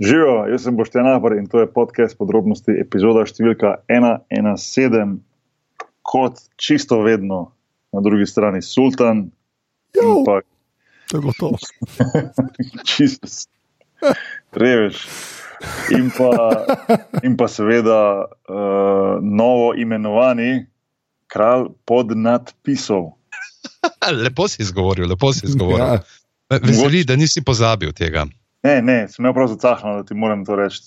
Živijo, jaz sem Boštjan Ahbar in to je podcast podrobnosti, epizoda številka 117, kot čisto vedno na drugi strani Sultan. Jo, Pa, to je gotovo. čisto, revež. In pa, in pa seveda uh, novo imenovani kralj pod nadpisov. Lepo si izgovoril, lepo si izgovoril. Ja. Ja. Veseli, da nisi pozabil tega. Ne, ne, sem imel prav zacahno, da ti moram to reči.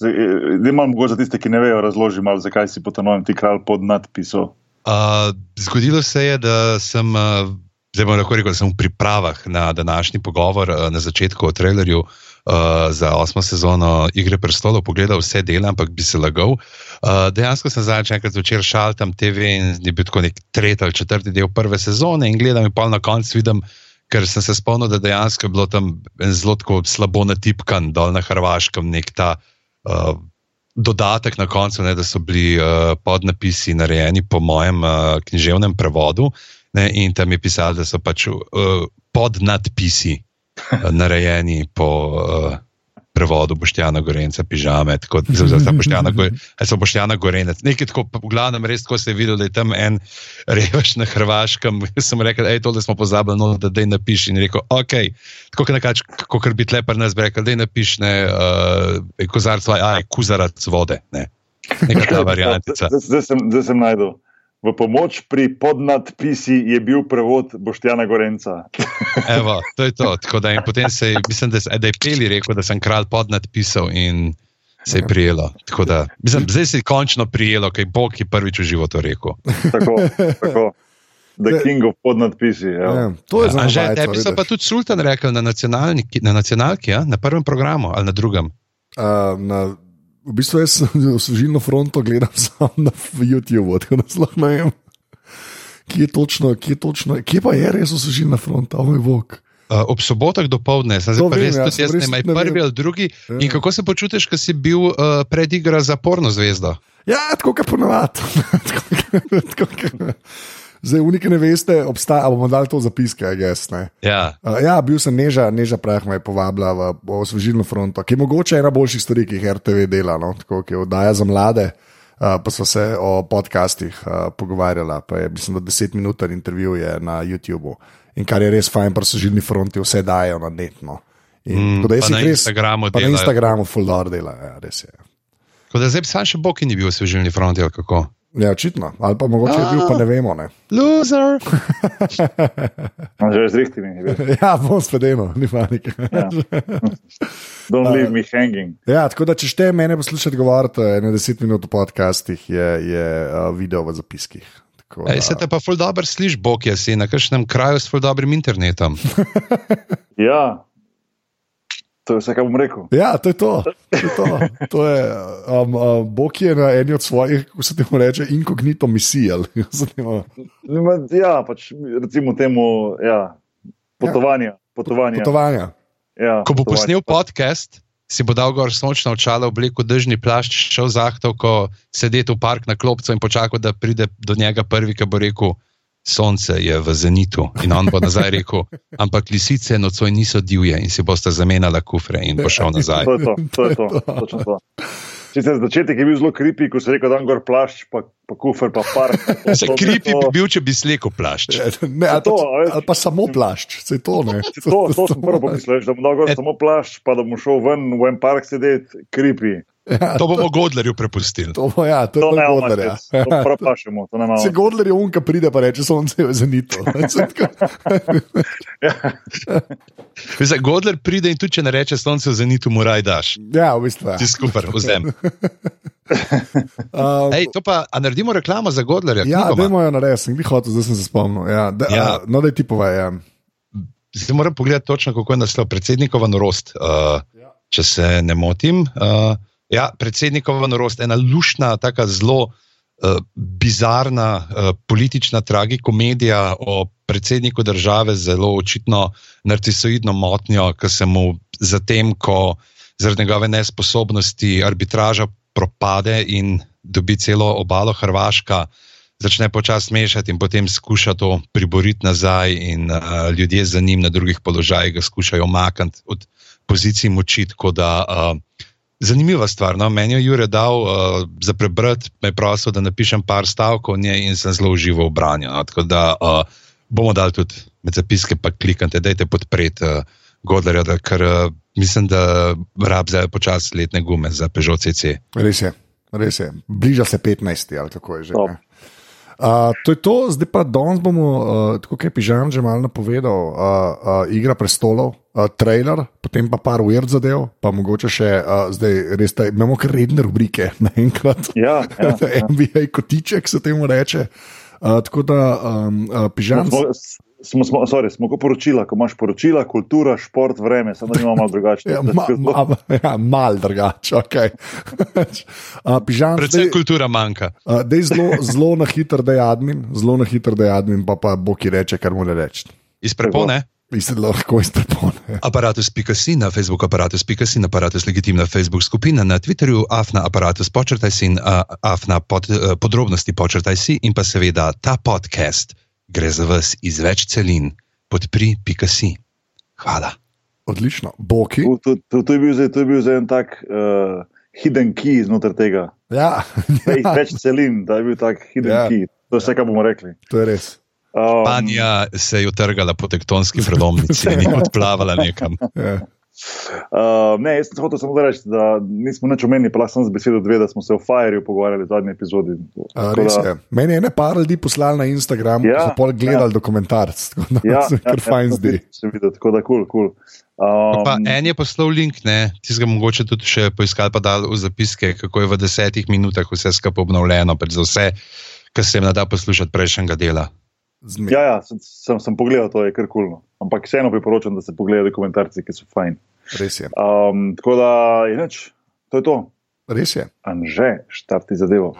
Da imam mogoče za tiste, ki ne vejo, razloži malo, zakaj si potanujem ti kralj pod nadpisov. Uh, zgodilo se je, da sem, uh, zdaj bom lahko rekel, da sem v pripravah na današnji pogovor uh, na začetku o trailerju uh, za osmo sezono Igre prestolov pogledal vse dele, ampak bi se lagal. Uh, dejansko sem zadnjič enkrat zvečer šaltam TV in je bil tako nek tretji ali četrti del prve sezone in gledam in pa na koncu vidim. Ker sem se spomnil, da dejansko je bilo tam zelo slabo natipkan dol na Hrvaškem, nek ta uh, dodatek na koncu, ne, da so bili uh, podnapisi narejeni po mojem uh, književnem prevodu. Ne, in tam je pisalo, da so pač uh, podnadpisi uh, narejeni po uh, prevodu Boštjana Gorenca, pižame, tako da za, za Boštjana, Go- ali so Boštjana Gorenec. Nekaj tako, v glavnem, res, ko se je videl, da je tam en revež na Hrvaškem. Sem rekel, hej, tole smo pozabili, no, da dej napiši. In rekel, ok, tako kot nekač, kot bi tlepar nas bi rekel, dej napiši, ne, uh, kozarc, aj, kuzarac vode, ne. Neka ta variantica. Zdaj, zdaj, sem, zdaj sem najdel. V pomoč pri podnadpisi je bil prevod Boštjana Gorenca. Evo, to je to. Tako Da, in potem se je, mislim, da, da je Peli rekel, da sem kralj podnadpisal in se je prijelo. Tako Da, mislim, zdaj se je končno prijelo, kaj Bog je prvič v životu rekel. Tako, tako. The King of podnadpisi. Ja, Ja. to je za Že navajca, tebi so pa tudi Sultan rekel na, na nacionalki, ja? na prvem programu ali na drugem. Uh, na, v bistvu jaz sem služilno fronto gledal samo na YouTubu, tako da sploh ne vem, kje je točno, kje, je točno, kje pa je res služilna fronta, oj bog. Uh, ob sobotah do povdne, zdaj To pa vem, res, ja, tudi jaz res ne vem, prvi ali drugi. Ja. In kako se počutiš, ko si bil uh, predigra za porno zvezdo? Ja, tako kot ponovadi. Zdaj, unike ne veste, obstaja, bomo dali to zapiske, jaz. Ja. Uh, ja, bil sem neža, neža prah me je povabila v, osvežilno fronto, ki je mogoče ena boljših stvari, ki jih RTV dela, no? tako ki oddaja za mlade. Uh, pa smo se o podcastih uh, pogovarjali, pa je mislim, da 10 minut intervju je na YouTubu. In kar je res fajn, pa so žilni fronti vse dajo na netno. In, Mm, da jaz jih res- Instagramu pa na. Instagramu fuldor dela, ja, res je. Tako da zdaj sam še Bog ni bil v svežilni fronti ali kako. Ja, očitno, ali pa mogoče je bil, pa ne vemo. Ne. Loser. Že z rihtimi. ja, bom spedeno, ni panike. Ja. Don't leave me hanging. Ja, tako da, če šte mene poslušati govoriti, ene deset minut v podcastih je, je video v zapiskih. Tako Ej, se te pa ful dobro sliši, Bog je si na kakšnem kraju s ful dobrim internetom. Ja, to je vse, kar bom rekel. Ja, to je to. to, je to. to je, um, uh, Bog je na eni od svojih, kako se temu reče, inkognito misij. Ja, pač recimo temu ja, potovanja. Potovanja. Potovanja. Ja, Ko bo potovanja. posnel podcast, si bo dal gor sončno očalo, oblekel držni plašč, šel zahtov, ko sedeti v park na klopcu in počakal, da pride do njega prvi, ki bo rekel: Sonce je v zenitu. In on bo nazaj rekel: Ampak lisice nocoj niso divje in si boste zamenjala kufre in bo šel nazaj. To je to, to je to, točno to. Sicer začetek je bil zelo kripi, ko se je rekel, da je gor plašč, pa, pa kufer, pa park. To- Se to- kripi to- bi bil, če bi slekel plašč. Ne, ali, To, pa, a veš. ali pa samo plašč, se to ne. To, to sem prvo pomislil, da bom dal gor Et- samo plašč, pa da bom šel ven v en park sedeti, kripi. Ja, To bomo Godlerju prepustili. to, bo- ja, to je To to ne Godler. imamo, Ja. to prav pašemo, to. Se Godler je unka pride, pa reče, sonce je v zenitu. Zdaj, Godler pride in tudi če ne reče sonce v zenitu, mu raj daš. ja, v bistvu. Ja. Ti skupaj vzem. Um, Ej, to pa, a naredimo reklamo za Godlerja? ja, knjigoma? dajmo jo narediti, sem jih hotel, zdaj sem se spomnil. Ja, da, Ja. ja. No, da ti povej. Ja. Zdaj moram pogledati točno, kako je naslov. Predsednikova norost, uh, če se ne motim. Uh, ja, predsednikova norost, ena lušna, tako zelo uh, bizarna uh, politična tragikomedija o predsedniku države z zelo očitno narcisoidno motnjo, ki se mu zatem, ko zaradi njegove nesposobnosti arbitraža propade in dobi celo obalo Hrvaška začne počasi mešati in potem skuša to priboriti nazaj, in uh, ljudje za njim na drugih položajih ga skušajo omakniti od pozicij moči. Tako da uh, zanimiva stvar. No? Meni je Jure dal uh, za prebrati, me je prosil, da napišem par stavkov in sem zelo užival v branju. No? Tako da uh, bomo dali tudi med zapiske, pa kliknite, da je podpreti uh, Godlerja, da, ker uh, mislim, da rab zdaj počasi letne gume za Peugeot CC. Res je, res je. Bliža se 15, ali kako je že. Uh, to je to, zdaj pa danes bomo, uh, tako kot je Pižam že malo napovedal, uh, uh, Igra prestolov, uh, trailer, potem pa par weird zadev, pa mogoče še uh, zdaj res, da imamo kar redne rubrike naenkrat. Ja, ja, ja. NBA kotiček se temu reče. Uh, tako da, um, uh, Pižam. Smo, smo, sorry, smo kot poročila, ko imaš poročila, kultura, šport, vreme, samo imamo malo drugače. ja, ma, ma, ja, mal drugače, ok. uh, Predvsem dej, kultura manjka. Uh, zelo, zelo na hiter, da je admin, zelo na hiter, da je admin, pa pa bo ki reče, kar mu ne reče. Iz prepone. Mislim, lahko iz prepone. Aparatus.si na Facebooku, aparatus.si na aparatus legitimna Facebook skupina, na Twitterju, afna aparatus počrtaj si in uh, afna pod, uh, podrobnosti počrtaj si in pa seveda ta podcast gre za vas iz več celin, podpri, pika si. Hvala. Odlično, boki. To, to, to, to, je bil zdaj, to je bil zdaj en tak uh, hidden key znotraj tega. Ja. iz več celin, da je bil tak hidden ja. key. To je vse, kar bomo rekli. To je res. Um, Španija se je utrgala po tektonski predomnici in je odplavala nekam. Ja. Uh, ne, jaz sem hotel samo reči, da nismo nič omenili, pa sem z besedo dve, da smo se o Fireu pogovarjali v zadnji epizodi. Uh, res je. Meni je ene par ljudi poslali na Instagram, ja, ki so pol gledali ja. dokumentarc. Tako da ja, se kar ja, fajn ja, zdi. Tako da kul, kul. Um, en je poslal link, ti si ga mogoče tudi še poiskal, pa dal v zapiske, kako je v desetih minutah vse skupaj obnovljeno, pred vse, kar se jim da poslušati prejšnjega dela. Ja, ja sem, sem, sem pogledal, to je kar kulno. Ampak vseeno priporočam, da se pogledajo dokumentarci, ki so fajn. Res je. Um, tako da je neč, to je to. Res je. Anže, štarti zadevo.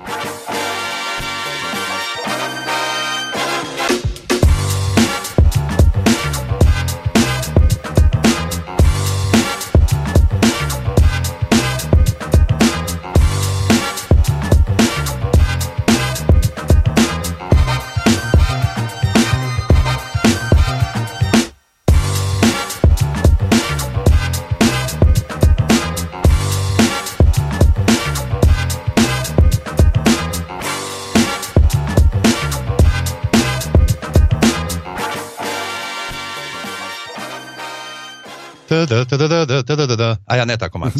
A ja, ne tako malo.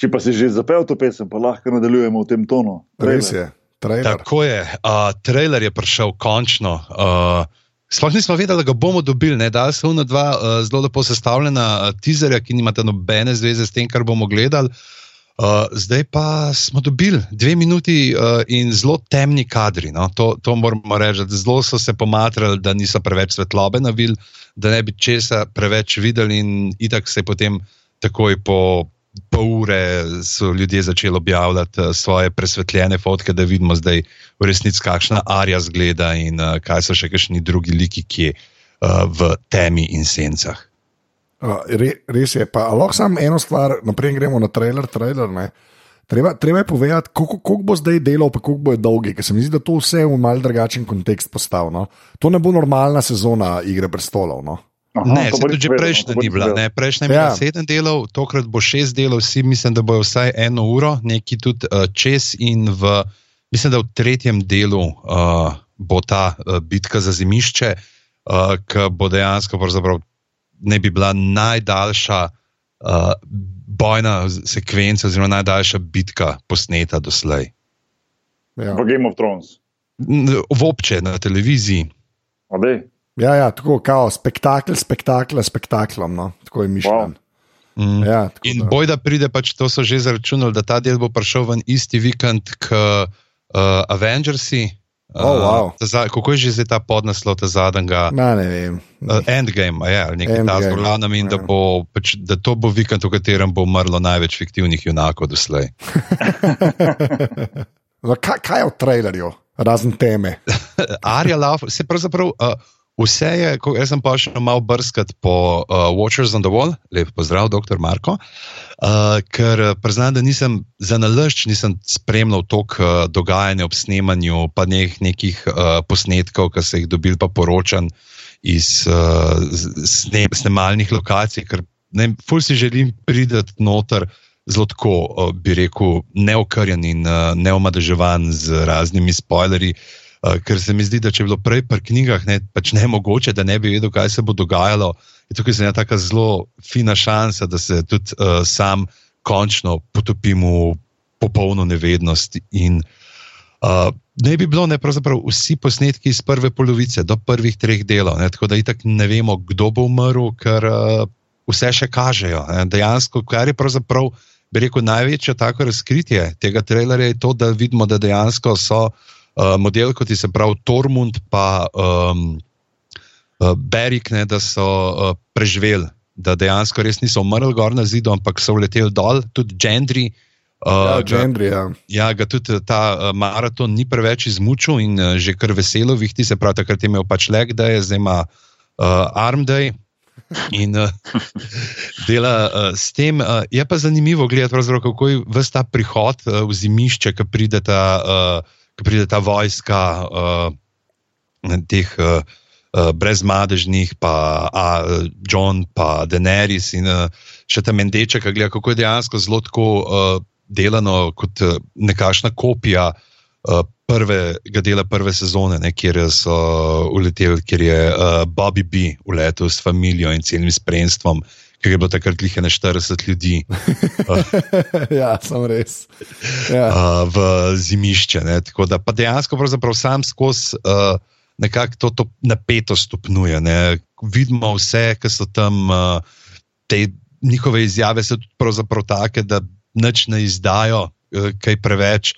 Če pa si že zapel to pesem, pa lahko nadaljujemo v tem tonu. Res je. Trailer. Tako je. Uh, trailer je prišel končno. Uh, Sploh nismo vedeli, da ga bomo dobili. Da so ena dva uh, zelo lepo sestavljena uh, teaserja, ki nimata nobene zveze s tem, kar bomo gledali. Uh, zdaj pa smo dobili dve minuti uh, in zelo temni kadri. No? To, to moramo reči. Zelo so se pomatrali, da niso preveč svetlobe na vil, da ne bi česa preveč videli, in tako se je potem, takoj po pol ure, so ljudje začeli objavljati uh, svoje presvetljene fotke, da vidimo zdaj v resnici, kakšna arja zgleda in uh, kaj so še kakšni drugi liki, ki je uh, v temi in sencah. Re, res je, pa lahko samo eno stvar, naprej gremo na trailer. trailer treba, treba je povedati, koliko bo zdaj delal, pa koliko bo dolgi, ker se mi zdi, da to vse v mal drugačen kontekst postavlja. No? To ne bo normalna sezona Igre prestolov. No? Aha, ne, se tudi prejšnja ni bila. Prejšnja je bila ja. sedem delov, tokrat bo šest delov, vsi mislim, da bojo vsaj eno uro, neki tudi uh, čez in v, mislim, da v tretjem delu uh, bo ta uh, bitka za zimišče, uh, ki bo dejansko ne bi bila najdaljša uh, bojna sekvenca, oziroma najdaljša bitka posneta doslej. Ja. V Game of Thrones. V obče na televiziji. Ja, ja, tako kao spektakel, spektakel, spektaklom, no? tako je mišljen. Wow. Mm. Ja, In da. boj, da pride, pač to so že zaračunali, da ta del bo prišel ven isti vikend kot uh, Avengersi, Oh, wow. uh, za, kako je že zdaj ta podnaslov, ta zadnjega? Na, ne vem. Uh, endgame, ja, ali nekaj takega. In da, ja. bo, pač, da to bo vikend, v katerem bo umrlo največ fiktivnih junakov doslej. no, kaj, kaj je v trailerju, razen teme? Arja Lauf, se pravzaprav. Uh, Vse je, jaz sem pa šel malo brskati po uh, Watchers on the Wall, lep pozdrav, doktor Marko, uh, ker priznam, da nisem za nalašč, nisem spremljal tok uh, dogajanja ob snemanju, pa nek, nekih uh, posnetkov, ki so jih dobili, pa poročan iz uh, sne, snemalnih lokacij, ker ne, ful si želim priti noter zelo tako, uh, bi rekel, neokrjen in uh, neomadeževan z raznimi spoilerji. Uh, ker se mi zdi, da če je bilo prej pri knjigah ne, pač ne mogoče, da ne bi vedel, kaj se bo dogajalo, je tukaj ena tako zelo fina šansa, da se tudi uh, sam končno potopim v popolno nevednost. In, uh, ne bi bilo ne pravzaprav vsi posnetki iz prve polovice do prvih treh delov, ne, tako da itak ne vemo, kdo bo umrl, ker uh, vse še kažejo. Ne, dejansko, kar je pravzaprav, bi rekel, največje tako razkritje tega trailera, je to, da vidimo, da dejansko so uh, model, kot je se pravi Tormund, pa um, uh, Berik, ne, da so uh, preživeli. Da dejansko res niso umrli gor na zidu, ampak so uleteli dol, tudi gendri, uh, Uh, ja, Gendry, ja. ja, ga tudi ta uh, maraton ni preveč izmučil in uh, že kar veselo vihti, se pravi, takrat je imel pač leg, da je zdaj ima uh, arm day. In uh, dela uh, s tem. Uh, je pa zanimivo gledati, kako je vse ta prihod uh, v zimišče, ki pride ta, uh, pride ta vojska uh, teh uh, uh, brezmadežnih, pa uh, John, pa Daenerys in uh, še ta Mendeče, ki gleda, kako je dejansko zelo tako. Uh, delano kot eh, nekakšna kopija uh, prvega dela prve sezone, ne, kjer so uleteli, kjer je uh, Bobby B. uletel s familijo in celim spremstvom. Ker je bilo takrat jih 40 ljudi. ja, sem res. Ja. Uh, v zimišče. Ne, tako da pa dejansko sam skozi uh, nekako to, to napetost stopnjuje. Vidimo vse, ki so tam, uh, te njihove izjave so tudi take, da nič ne izdajo, eh, kaj preveč,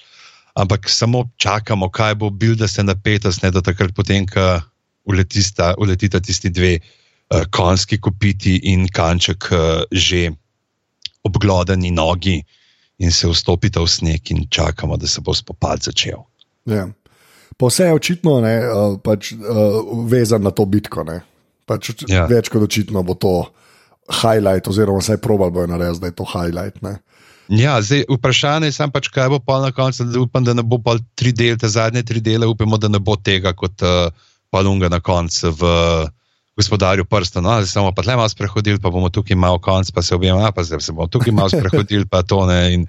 ampak samo čakamo, kaj bo bil, da se napetost ne da takrat, potem, ko uletita, uletita tisti dve uh, konjski kopiti in kanček uh, že obglodeni nogi in se vstopita v sneg in čakamo, da se bo spopad začel. Ja. Pa vse je očitno ne, uh, pač, vezan na to bitko. Pač, ja. Več kot očitno bo to highlight, oziroma vsaj probal bo narediti, da je to highlight. Ne. Ja, zdaj, vprašanje je samo, pač, kaj bo na koncu. Upam, da ne bo pa tri dele, te zadnje tri dele, upamo, da ne bo tega kot uh, palunga na koncu v uh, gospodarju prsta. No, zdaj samo pa tle malo sprehodili, pa bomo tukaj malo konc, pa se objema, pa zdaj se bomo tukaj malo sprehodili, pa to ne. In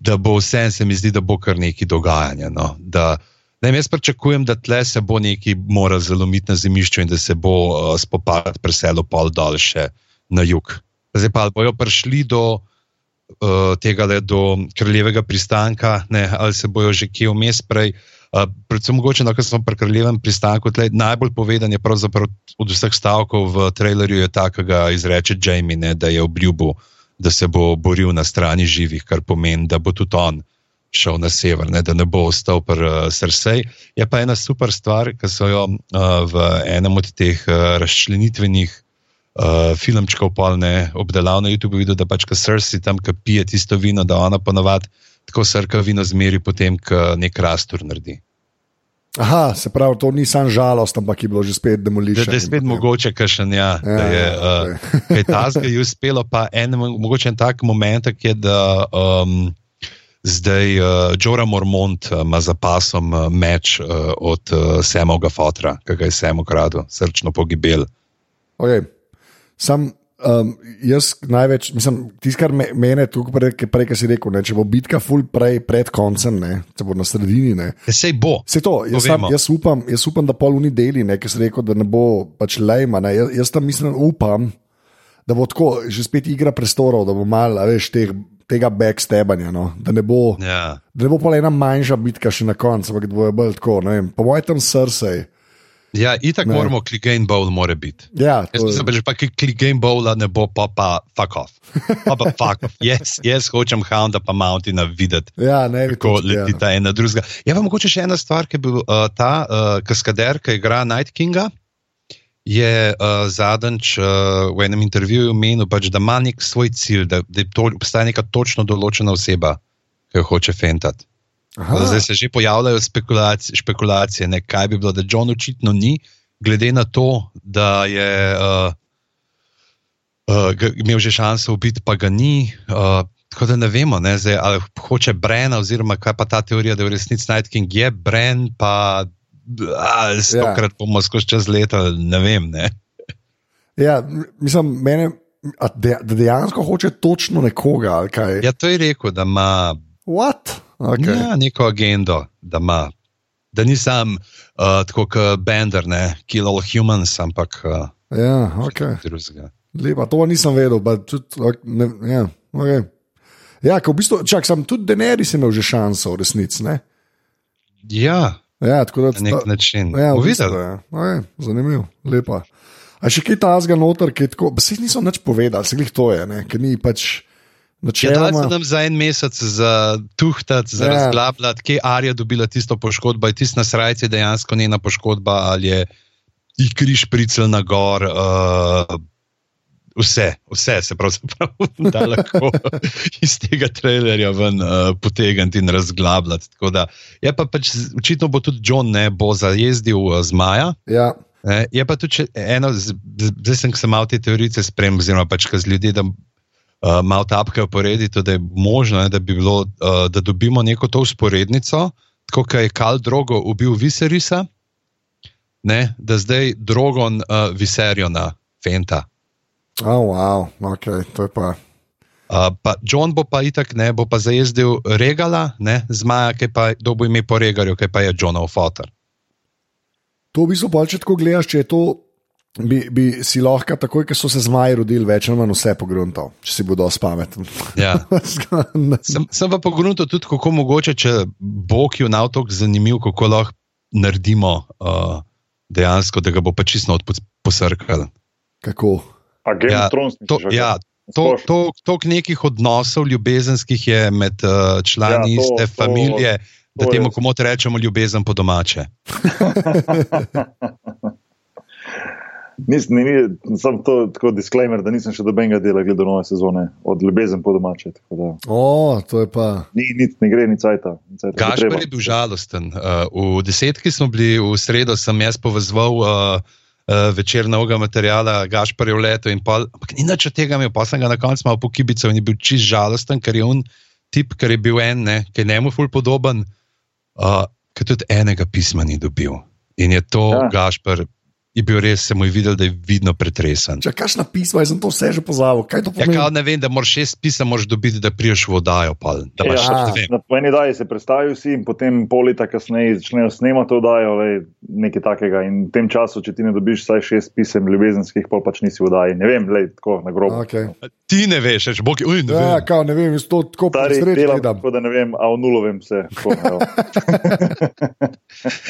da bo vse, se mi zdi, da bo kar neki dogajanje. No, da, Ne, jaz pričakujem, da tle se bo nekaj moral zalomiti na zemljišču in da se bo uh, spopad preselil pol dol še na jug. Zdaj pa bojo prišli do uh, tega le do kraljevega pristanka, ne, ali se bojo že kje vmes prej. Uh, predvsem mogoče, no, smo pri kraljevem pristanku, tle, najbolj povedan je pravzaprav od vseh stavkov v trailerju, je ta, ki ga izreče Jamie, ne, da je obljubil, da se bo boril na strani živih, kar pomeni, da bo tudi on šel na sever, ne, da ne bo ostal pri uh, Srsej. Je pa ena super stvar, ki so jo uh, v enem od teh uh, razčlenitvenih uh, filmčkov, polne obdelav na YouTubu, videl, da pač, ko srsi tam, ki pije tisto vino, da ona ponovadi tako srka vino zmeri, potem, ko nek rastur naredi. Aha, se pravi, to ni samo žalost, ampak je bilo že spet demolišče. Da, da je spet mogoče, kašen, ja, ja, da je uh, kaj tasga je uspelo, pa en, mogoče en tak moment, ki je, da um, zdaj uh, Džora Mormont ima uh, za pasom uh, meč uh, od uh, Semoga Fotra, ki ga je Semo kradel, srčno pogibel. Okay. Sam um, jaz največ, mislim, tisto, kar me, mene tukaj prej, prej kaj si rekel, ne, če bo bitka full prej pred koncem, ne, če bo na sredini. Ne, ja, sej bo. Se to, jaz, sam, jaz, upam, jaz upam, da poluni deli, ne, ki si rekel, da ne bo pač lejma. Ne, jaz, jaz tam mislim, upam, da bo tako, že spet igra prostorov, da bo malo, veš, teh. Tega backstebanja, no? da ne bo, ja. da ne bo pa ena manjša bitka še na koncu, ampak da bo bolj tako. Po mojem, tam srce. Ja, itak ne. moramo klik game bowl, mora biti. Ja, Jaz mislim, da če pa klik game bowl ne bo, pa pa fuck off. Pa pa fuck off. Jaz, jaz hočem hounda pa mountina videti. Ja, ne vem. Kako leti ja. ta ena druga. Ja, pa mogoče še ena stvar, ki je bil uh, ta uh, kaskader, ki igra Night Kinga. Je uh, zadnjič uh, v enem intervjuju menil, pač, da ima nek svoj cilj, da, da to, obstaja neka točno določena oseba, ki jo hoče fentati. Zdaj se že pojavljajo spekulacije, špekulacije ne, kaj bi bilo, da John očitno ni, glede na to, da je uh, uh, imel že šanso ubiti, pa ga ni. Uh, tako da ne vemo, ne, zdaj, ali hoče Bren, oziroma kaj pa ta teorija, da je v resnici Night King je Bren, pa stokrat ja. bomo skozi čez leta, ne vem. Ne. Ja, mislim, mene da dejansko hoče točno nekoga. Ja, to je rekel, da ima What? Okay. ja, neko agendo, da, ima, da ni sam uh, tako kot Bender, ne, kill all humans, ampak uh, Ja, okay. drugega. Lepa, to nisem vedel. Tudi, ne, ja, okay. ja, v bistvu, čak, sem tudi Denerys imel že šanso, v resnici. Ne? Ja, Ja, tako da na nek način. Ja, v bistvu, ja. okay, zanimivo, lepa. A še kaj tazga noter, ki je tako, pa se jih niso nič povedali, se jih to je, ne? ker ni pač Ja, dali so načeloma. nam za en mesec za tuhtati, za Ja. ja. razglabljati, kje je Arija dobila tisto poškodbo, je tisto na srajci dejansko njena poškodba ali je jih križ pricel na gor. Uh, Vse, vse se pravzaprav da lahko iz tega trailerja ven uh, potegniti in razglabljati. Tako Da, je pa pač, z- očitno bo tudi John ne bo zajezdil uh, zmaja. Ja, Ne, je pa tudi eno, z- z- zdaj sem se malo te teorice spremljal, oziroma pač kaz ljudi, da uh, malo tapkajo po Redditu, da je možno, ne, da bi bilo, uh, da dobimo neko to usporednico, tako kot je Kal Drogo ubil Viserisa, ne, da zdaj Drogon uh, Viseriona fenta. oh, wow, okay, to je pa. Uh, pa John bo pa itak ne, bo pa zajezdil Regala, ne, zmaja, ki pa dobo ime po Regarju, ki pa je Johnov fotor. To v bistvu, pol, če tako gledaš, če je to, bi, bi si lahko takoj, ko so se zmaji rodili, več ali manj vse pogruntal, če si bodo spameten. Ja. Sem, sem pa pogledal tudi, kako mogoče, če Bog je na otok zanimiv, kako lahko naredimo uh, dejansko, da ga bo pa čisto posrkal. Kako? A Game Ja, of Thrones, To, ja, to, to, toliko nekih odnosov ljubezenskih je med uh, člani Ja, to- iste to- familije, da to temu je- komu rečemo ljubezen po domače. Nis, ni, sam to tako disclaimer, da nisem še dobenega dela gledal nove sezone, od ljubezen po domače. tako da O, to je pa. Ni, ni, ne gre ni cajta. ni cajta, Gašpor treba. je bil žalosten. Uh, v desetki smo bili, v sredo sem jaz povezval uh, uh, večer novega materijala, Gašpor je v letu in pol. Ampak ni nič od tega imel, pa sem ga na koncu malo pokibical in je bil čist žalosten, ker je on tip, ker je bil en, ne, ki je njemu ful podoben, uh, ki tudi enega pisma ni dobil. In je to, Ja. ja. Je bil res, se mu je videl, da je vidno pretresen. Če kaš na pismo, jaz sem to vse že pozabil. Kaj to Ja, pomeni? kao, ne vem, da moraš šest pisem moraš dobiti, da priješ v oddajo. Pol, da Ja. ne vem. Na po eni daji se predstavijo vsi, in potem pol leta kasneje začnejo snemati to oddajo, lej, nekaj takega. In v tem času, če ti ne dobiš vsaj šest pisem ljubezenskih, pol pač nisi v oddaji. Ne vem, lej, tako na grobo. Okay. Ti ne veš, veš, bog, uj, ne Ja, vem. kao, ne vem, jaz to tako Stari presreč delam, gledam. tako da ne vem, a o nulovem se. Tako, evo.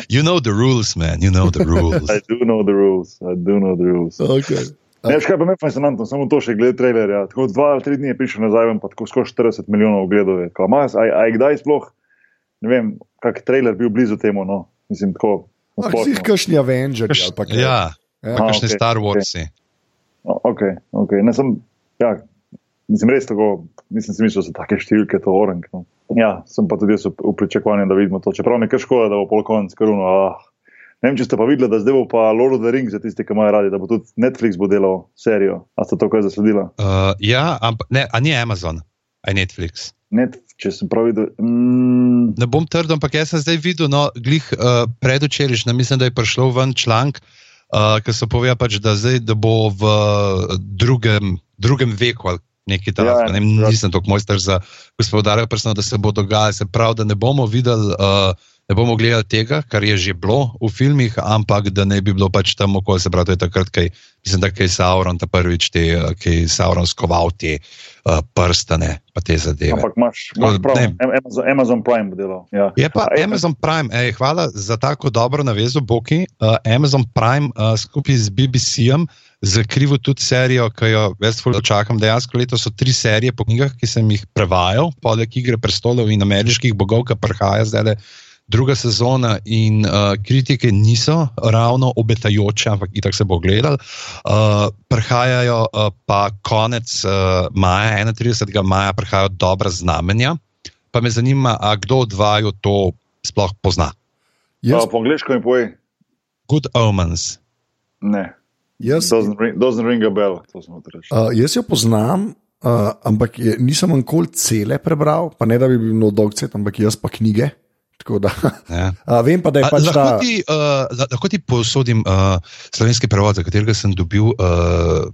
You know the rules, man. You know the rules. I do know the rules. I do know the rules. Okay. Ne, veš kaj pa me fascinantno, samo to še glede trailerja. Tako dva ali tri dni je prišel nazaj, pa tako skoraj 40 milijonov ogledov. je. A, je kdaj sploh, ne vem, kak trailer bil blizu temu, no? Mislim, tako. na Ah, kašni Avengers ali pa kaj. Ja, Ja. pa kakšne okej, Star Warsi. No, ok, ok. Ne, sem, ja, nisem res tako, nisem si mislil, da so take številke to orang. No. Ja, sem pa tudi jaz v, pričakovanju, da vidimo to. Čeprav je kar škoda, da bo pol konc karuno. Ah. Ne vem, če ste pa videli, da zdaj bo pa Lord of the Rings za tiste, ki imajo radi, da bo tudi Netflix bo delal serijo. A ste to kaj zasledila? Uh, ja, ampak ne, a ni Amazon, a je Netflix. Net, če sem prav videl. Mm, Ne bom trdil, ampak jaz sem zdaj videl, no, glih uh, predvčerajšnjem, mislim, da je prišel ven članek, uh, ki so povedali, pač, da, zdaj, da bo v drugem, drugem veku ali nekaj Ja, takega. ja, Ne, nisem tako mojster za gospodarja, da se bo dogajalo. Se pravi, da ne bomo videli. Uh, Ne bomo gledali tega, kar je že bilo v filmih, ampak da ne bi bilo pač tam okolje. Se pravi, to je takrat, kaj, mislim, da je Sauron ta prvič, te, eh, ki je Sauron skoval te uh, prstane, pa te zadeve. ampak imaš, imaš prav, ne. Am- Amazon, Amazon Prime delal. Ja. Je pa A, Amazon Prime, ej, hvala za tako dobro navezo, Boki. Uh, Amazon Prime uh, skupaj z BBC-jem zakrivo tudi serijo, ki jo jaz zelo čakam. Dejansko letos so tri serije po knjigah, ki sem jih prevajal, poleg Igre prestolov in ameriških bogov, ki prihaja zdaj le druga sezona. In uh, kritike niso ravno obetajoče, ampak itak se bo gledal. Uh, prihajajo uh, pa konec uh, maja, 31. maja, prihajajo dobra znamenja. Pa me zanima, kdo od vaju to sploh pozna. Jaz, A, po angliško mi poje. Good Omens. Ne. jaz, Doesn't ring, doesn't ring a bell. Uh, jaz jo poznam, uh, ampak je, nisem nikoli cele prebral, pa ne da bi bil no dolg cvet, ampak jaz pa knjige. Da, Ja. uh, vem pa, da je A, pač lahko, ta. ti, uh, la- lahko ti posodim uh, slovenski prevod, za katerega sem dobil uh,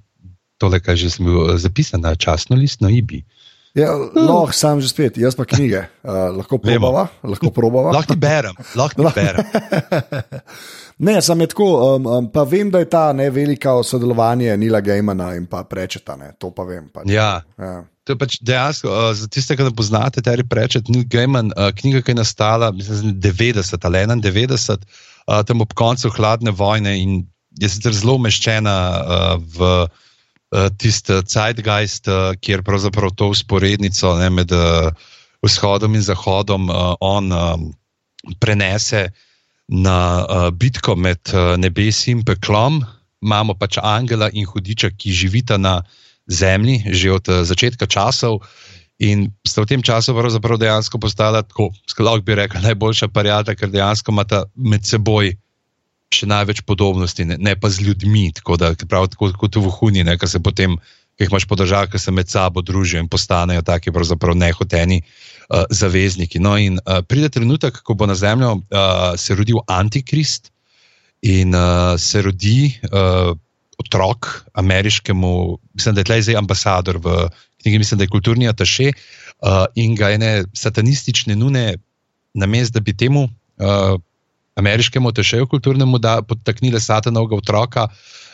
tole, kar že sem bil zapisan na časno listno IBI. Ja, lahko sam že spet, jaz pa knjige. Uh, lahko probava. Lahko, probava. lahko ti berem, lahko ti berem. ne, sem tako, um, um, pa vem, da je ta ne velika sodelovanje Nila Gejmana in pa prečeta, ne, to pa vem. Pač. Ja. ja. To je pač dejansko, uh, za tiste, ki ne poznate, Terry Prečet, Neil Gaiman, uh, knjiga, ki je nastala, mislim, 90 ali 91, uh, tam ob koncu hladne vojne in je sicer zelo umeščena uh, v tisti Zeitgeist, uh, kjer pravzaprav to usporednico ne, med uh, vzhodom in zahodom uh, on prenese na uh, bitko med uh, nebesi in peklom. Imamo pač angela in hudiča, ki živita na zemlji, že od uh, začetka časov. In sta v tem času dejansko postala, tako lahko bi rekla, najboljša parijata, ker dejansko imata med seboj še največ podobnosti, ne, ne pa z ljudmi. Tako da, prav tako kot v Huni, ki se potem, ki jih imaš podržal, ki se med sabo družijo in postanejo taki pravzaprav nehoteni uh, zavezniki. No, in uh, pride trenutek, ko bo na zemljo uh, se rodil Antikrist in uh, se rodi. Uh, otrok ameriškemu, mislim, da je tleh zdaj ambasador v knjigi, mislim, da je kulturni ataše uh, in ga ene satanistične nune, namesto da bi temu uh, ameriškemu atašeju kulturnemu da podtaknile satanovega otroka.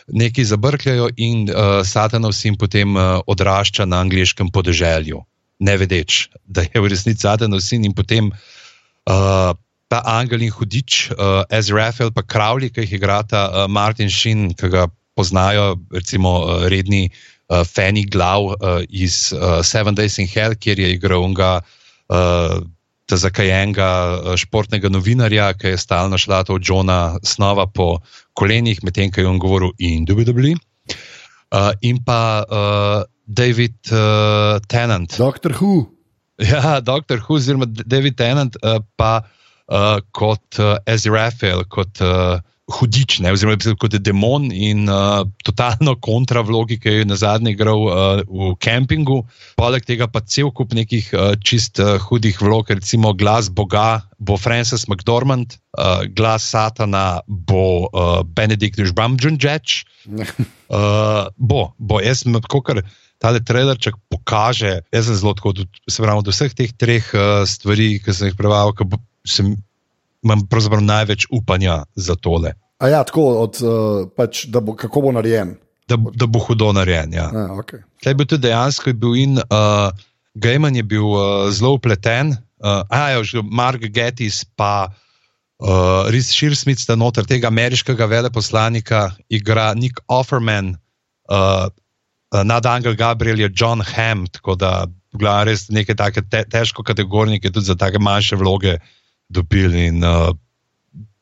Neki zabrkljajo, in uh, Satanov sin potem uh, odrašča na angliškem podeželju, ne vedeč, da je v resnici Satanov sin in potem uh, ta angel in hudič, uh, Ezrael, pa Kravli, ki jih igrata uh, Martin Šin, ki ga poznajo, recimo, uh, redni uh, fani glav uh, iz uh, Seven Days in Hell, kjer je igral unga. Uh, Zakajenega športnega novinarja, ki je stalno šla od Johna Snova po kolenih, medtem ko je on govoril in dubidobli. Uh, in pa uh, David uh, Tennant. Doctor Who. Ja, Doctor Who, oziroma David Tennant, uh, pa uh, kot uh, Ezrael, kot uh, hudič, ne, oziroma kot demon in uh, totalno kontra vlogi, ki je na zadnji igral uh, v kempingu. Poleg tega pa cel kup nekih uh, čist uh, hudih vlog, recimo glas Boga bo Francis McDormand, uh, glas Satana bo uh, Benedict Žbamdžunžeč. uh, bo, bo, jaz sem tako kar. Tale trailer, če pokaže, jaz sem zelo tako, se pravi, od vseh teh treh uh, stvari, ki sem jih prevaral, sem imam pravzaprav največ upanja za tole. A ja, tako, od, uh, pač, da bo, kako bo narejen. Da, da bo hudo narejen. Ja. A, okay. Kaj bi tudi dejansko bil in uh, Gaiman je bil uh, zelo upleten, uh, a ja, že Mark Gettis, pa uh, Rhys Shearsmith, sta noter tega ameriškega veleposlanika, igra Nick Offerman, uh, nad Angel Gabriel je John Hamm, tako da gledam res neke take te, težko kategornike tudi za take manjše vloge dobili. In, uh,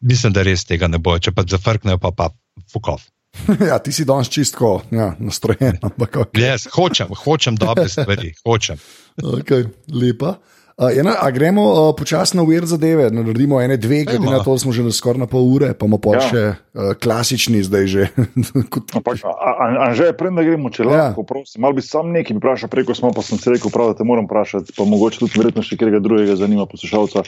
mislim, da res tega ne bo, če pa zafrknejo, pa pa fukov. ja, ti si danes čistko ja, nastrojen. Okay. Yes, hočem, hočem dobre stvari, hočem. okay, lepa. Uh, ena, a gremo uh, počasi na uver zadeve, naredimo ene, dve, glede na to, da smo že skoraj na pol ure, pa imamo ja. še uh, klasični zdaj že. Anže, prej da gremo, če ja. lahko, prosim, malo bi sam nekaj vprašal, preko smo pa sem se rekel, prav, da te moram vprašati, pa mogoče tudi verjetno še kjer drugega zanima poslušalca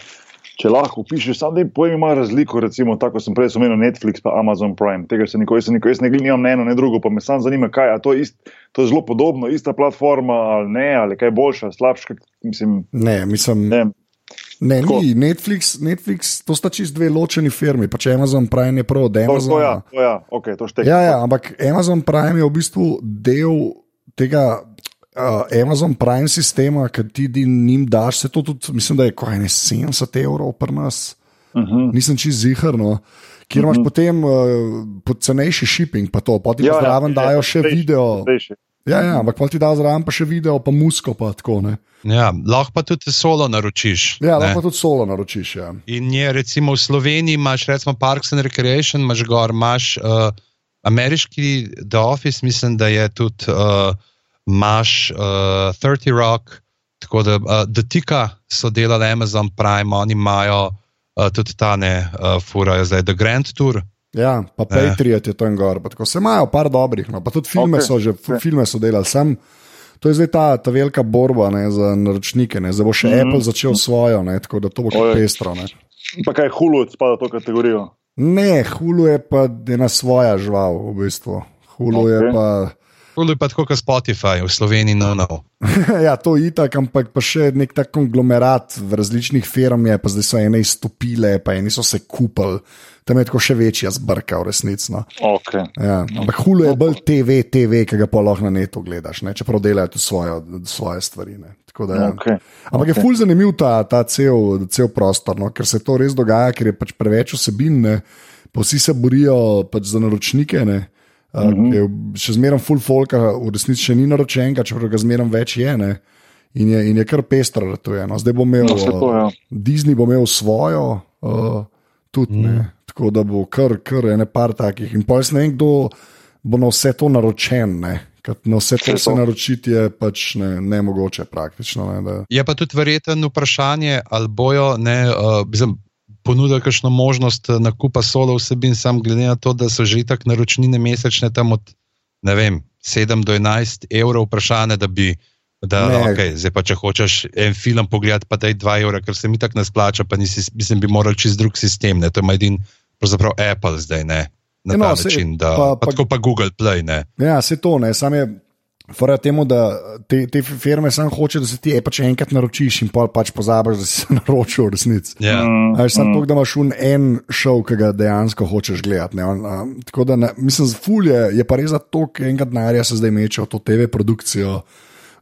če lahko pišeš, samo da pojmi ima razliko, recimo, tako sem prej omenil Netflix pa Amazon Prime. Tega se nikoli, se nikoli, jaz ne gledam ne eno, ne drugo, pa me samo zanima, kaj je to, ist, to je zelo podobno, ista platforma ali ne, ali kaj boljša, slabša. Mislim, ne, mislim. Ne. Ne, ni Netflix, Netflix, to sta čist dve ločeni firmi, pa če Amazon Prime je prav od Amazona. To, to, ja, to, ja, okay, to ja, ja, ampak Amazon Prime je v bistvu del tega uh, Amazon Prime sistema, ki ti njim daš, se to tudi, mislim, da je kaj ne 70 evrov pri nas. Uh mhm. -huh. Nisem čist ziharno. Kjer imaš uh mhm. -huh. potem uh, cenejši shipping, pa to, pa ti ja, ja zraven ja, dajo še stejši, video. Stejši. Ja, ja, ampak pa ti da zraven pa še video, pa musko. Pa tako, ja, lahko pa tudi solo naročiš. Ja, lahko pa tudi solo naročiš. Ja. In je recimo v Sloveniji, imaš recimo Parks and Recreation, imaš gor, imaš uh, ameriški The Office, mislim, da je tudi. Uh, imaš uh, 30 Rock, tako da uh, dotika so delali Amazon Prime, oni imajo uh, tudi ta ne, uh, furajo zdaj The Grand Tour. Ja, pa Patriot je tam gor, tako se imajo par dobrih, no, pa tudi filme okay. so že, okay. filme so delali. Sem, To je zdaj ta, ta velika borba ne, za naročnike, ne. zdaj bo še mm -hmm. Apple začel svojo, ne, tako da to bo kar pestro. Ne. Pa kaj hulu spada v to kategorijo? Ne, hulu je pa ena svoja žival, v bistvu. Hulu okay. je pa Tudi pa tako kot Spotify, v Sloveniji no, no. ja, to je itak, ampak pa še nek tak konglomerat v različnih firmah je, pa zdaj so ene izstopile, pa eni so se kupili. Tam je tako še večja zbrka, v resnici. No. Okay. Ja, ampak hulo je bolj TV, TV, ki ga pa lahko na netu gledaš, ne? čeprav delajo tudi svojo, svoje stvari. Ne? Tako Da, ja. Okay. Ampak okay. je fulj zanimiv ta, ta cel, cel prostor, no? ker se to res dogaja, ker je pač preveč vsebin, ne? pa vsi se borijo pač za naročnike. Ne? Uh, mm -hmm. Še zmeraj full folka, v resnici še ni naročenka, čeprav ga zmeraj več je. Ne? In je, in je kar pestro, to je. No. Zdaj bo imel No, to, ja. Disney bo imel svojo, uh, tudi ne. Tako da bo kar, kar ene par takih. In pa jaz ne vem, kdo bo na vse to naročen. Ne. Ker Na vse to Saj se naročiti je pač ne, nemogoče praktično. Ne, da, Je pa tudi verjeten vprašanje, ali bojo ne, uh, mislim, ponudili kakšno možnost eh, nakupa solo vsebin, sam glede na to, da so že tako naročnine mesečne tam od vem, 7 do 11 evrov, vprašanje, da bi. Da, Ne. okay, zdaj pa, če hočeš en film pogledati, pa da je 2 evra, ker se mi tako ne splača, pa nisi, mislim, bi moral čez drug sistem. Ne? To ima edin, pravzaprav Apple zdaj, ne? na Ja, no, ta saj način. Da, pa- pa, pa- pa, tako pa Google Play. Ne? Ja, se to ne, sam je. Fora temu, da te, te firme samo hoče, da se ti e, pač enkrat naročiš in pol pač pozabiš, da si se naročil v resnici. Ja. Mm, Ali samo mm. to, da imaš un en šov, ki ga dejansko hočeš gledati. ne, on, a, Tako da, ne, mislim, ful je, je pa res za to, ker enega denarja se zdaj meče v to TV produkcijo,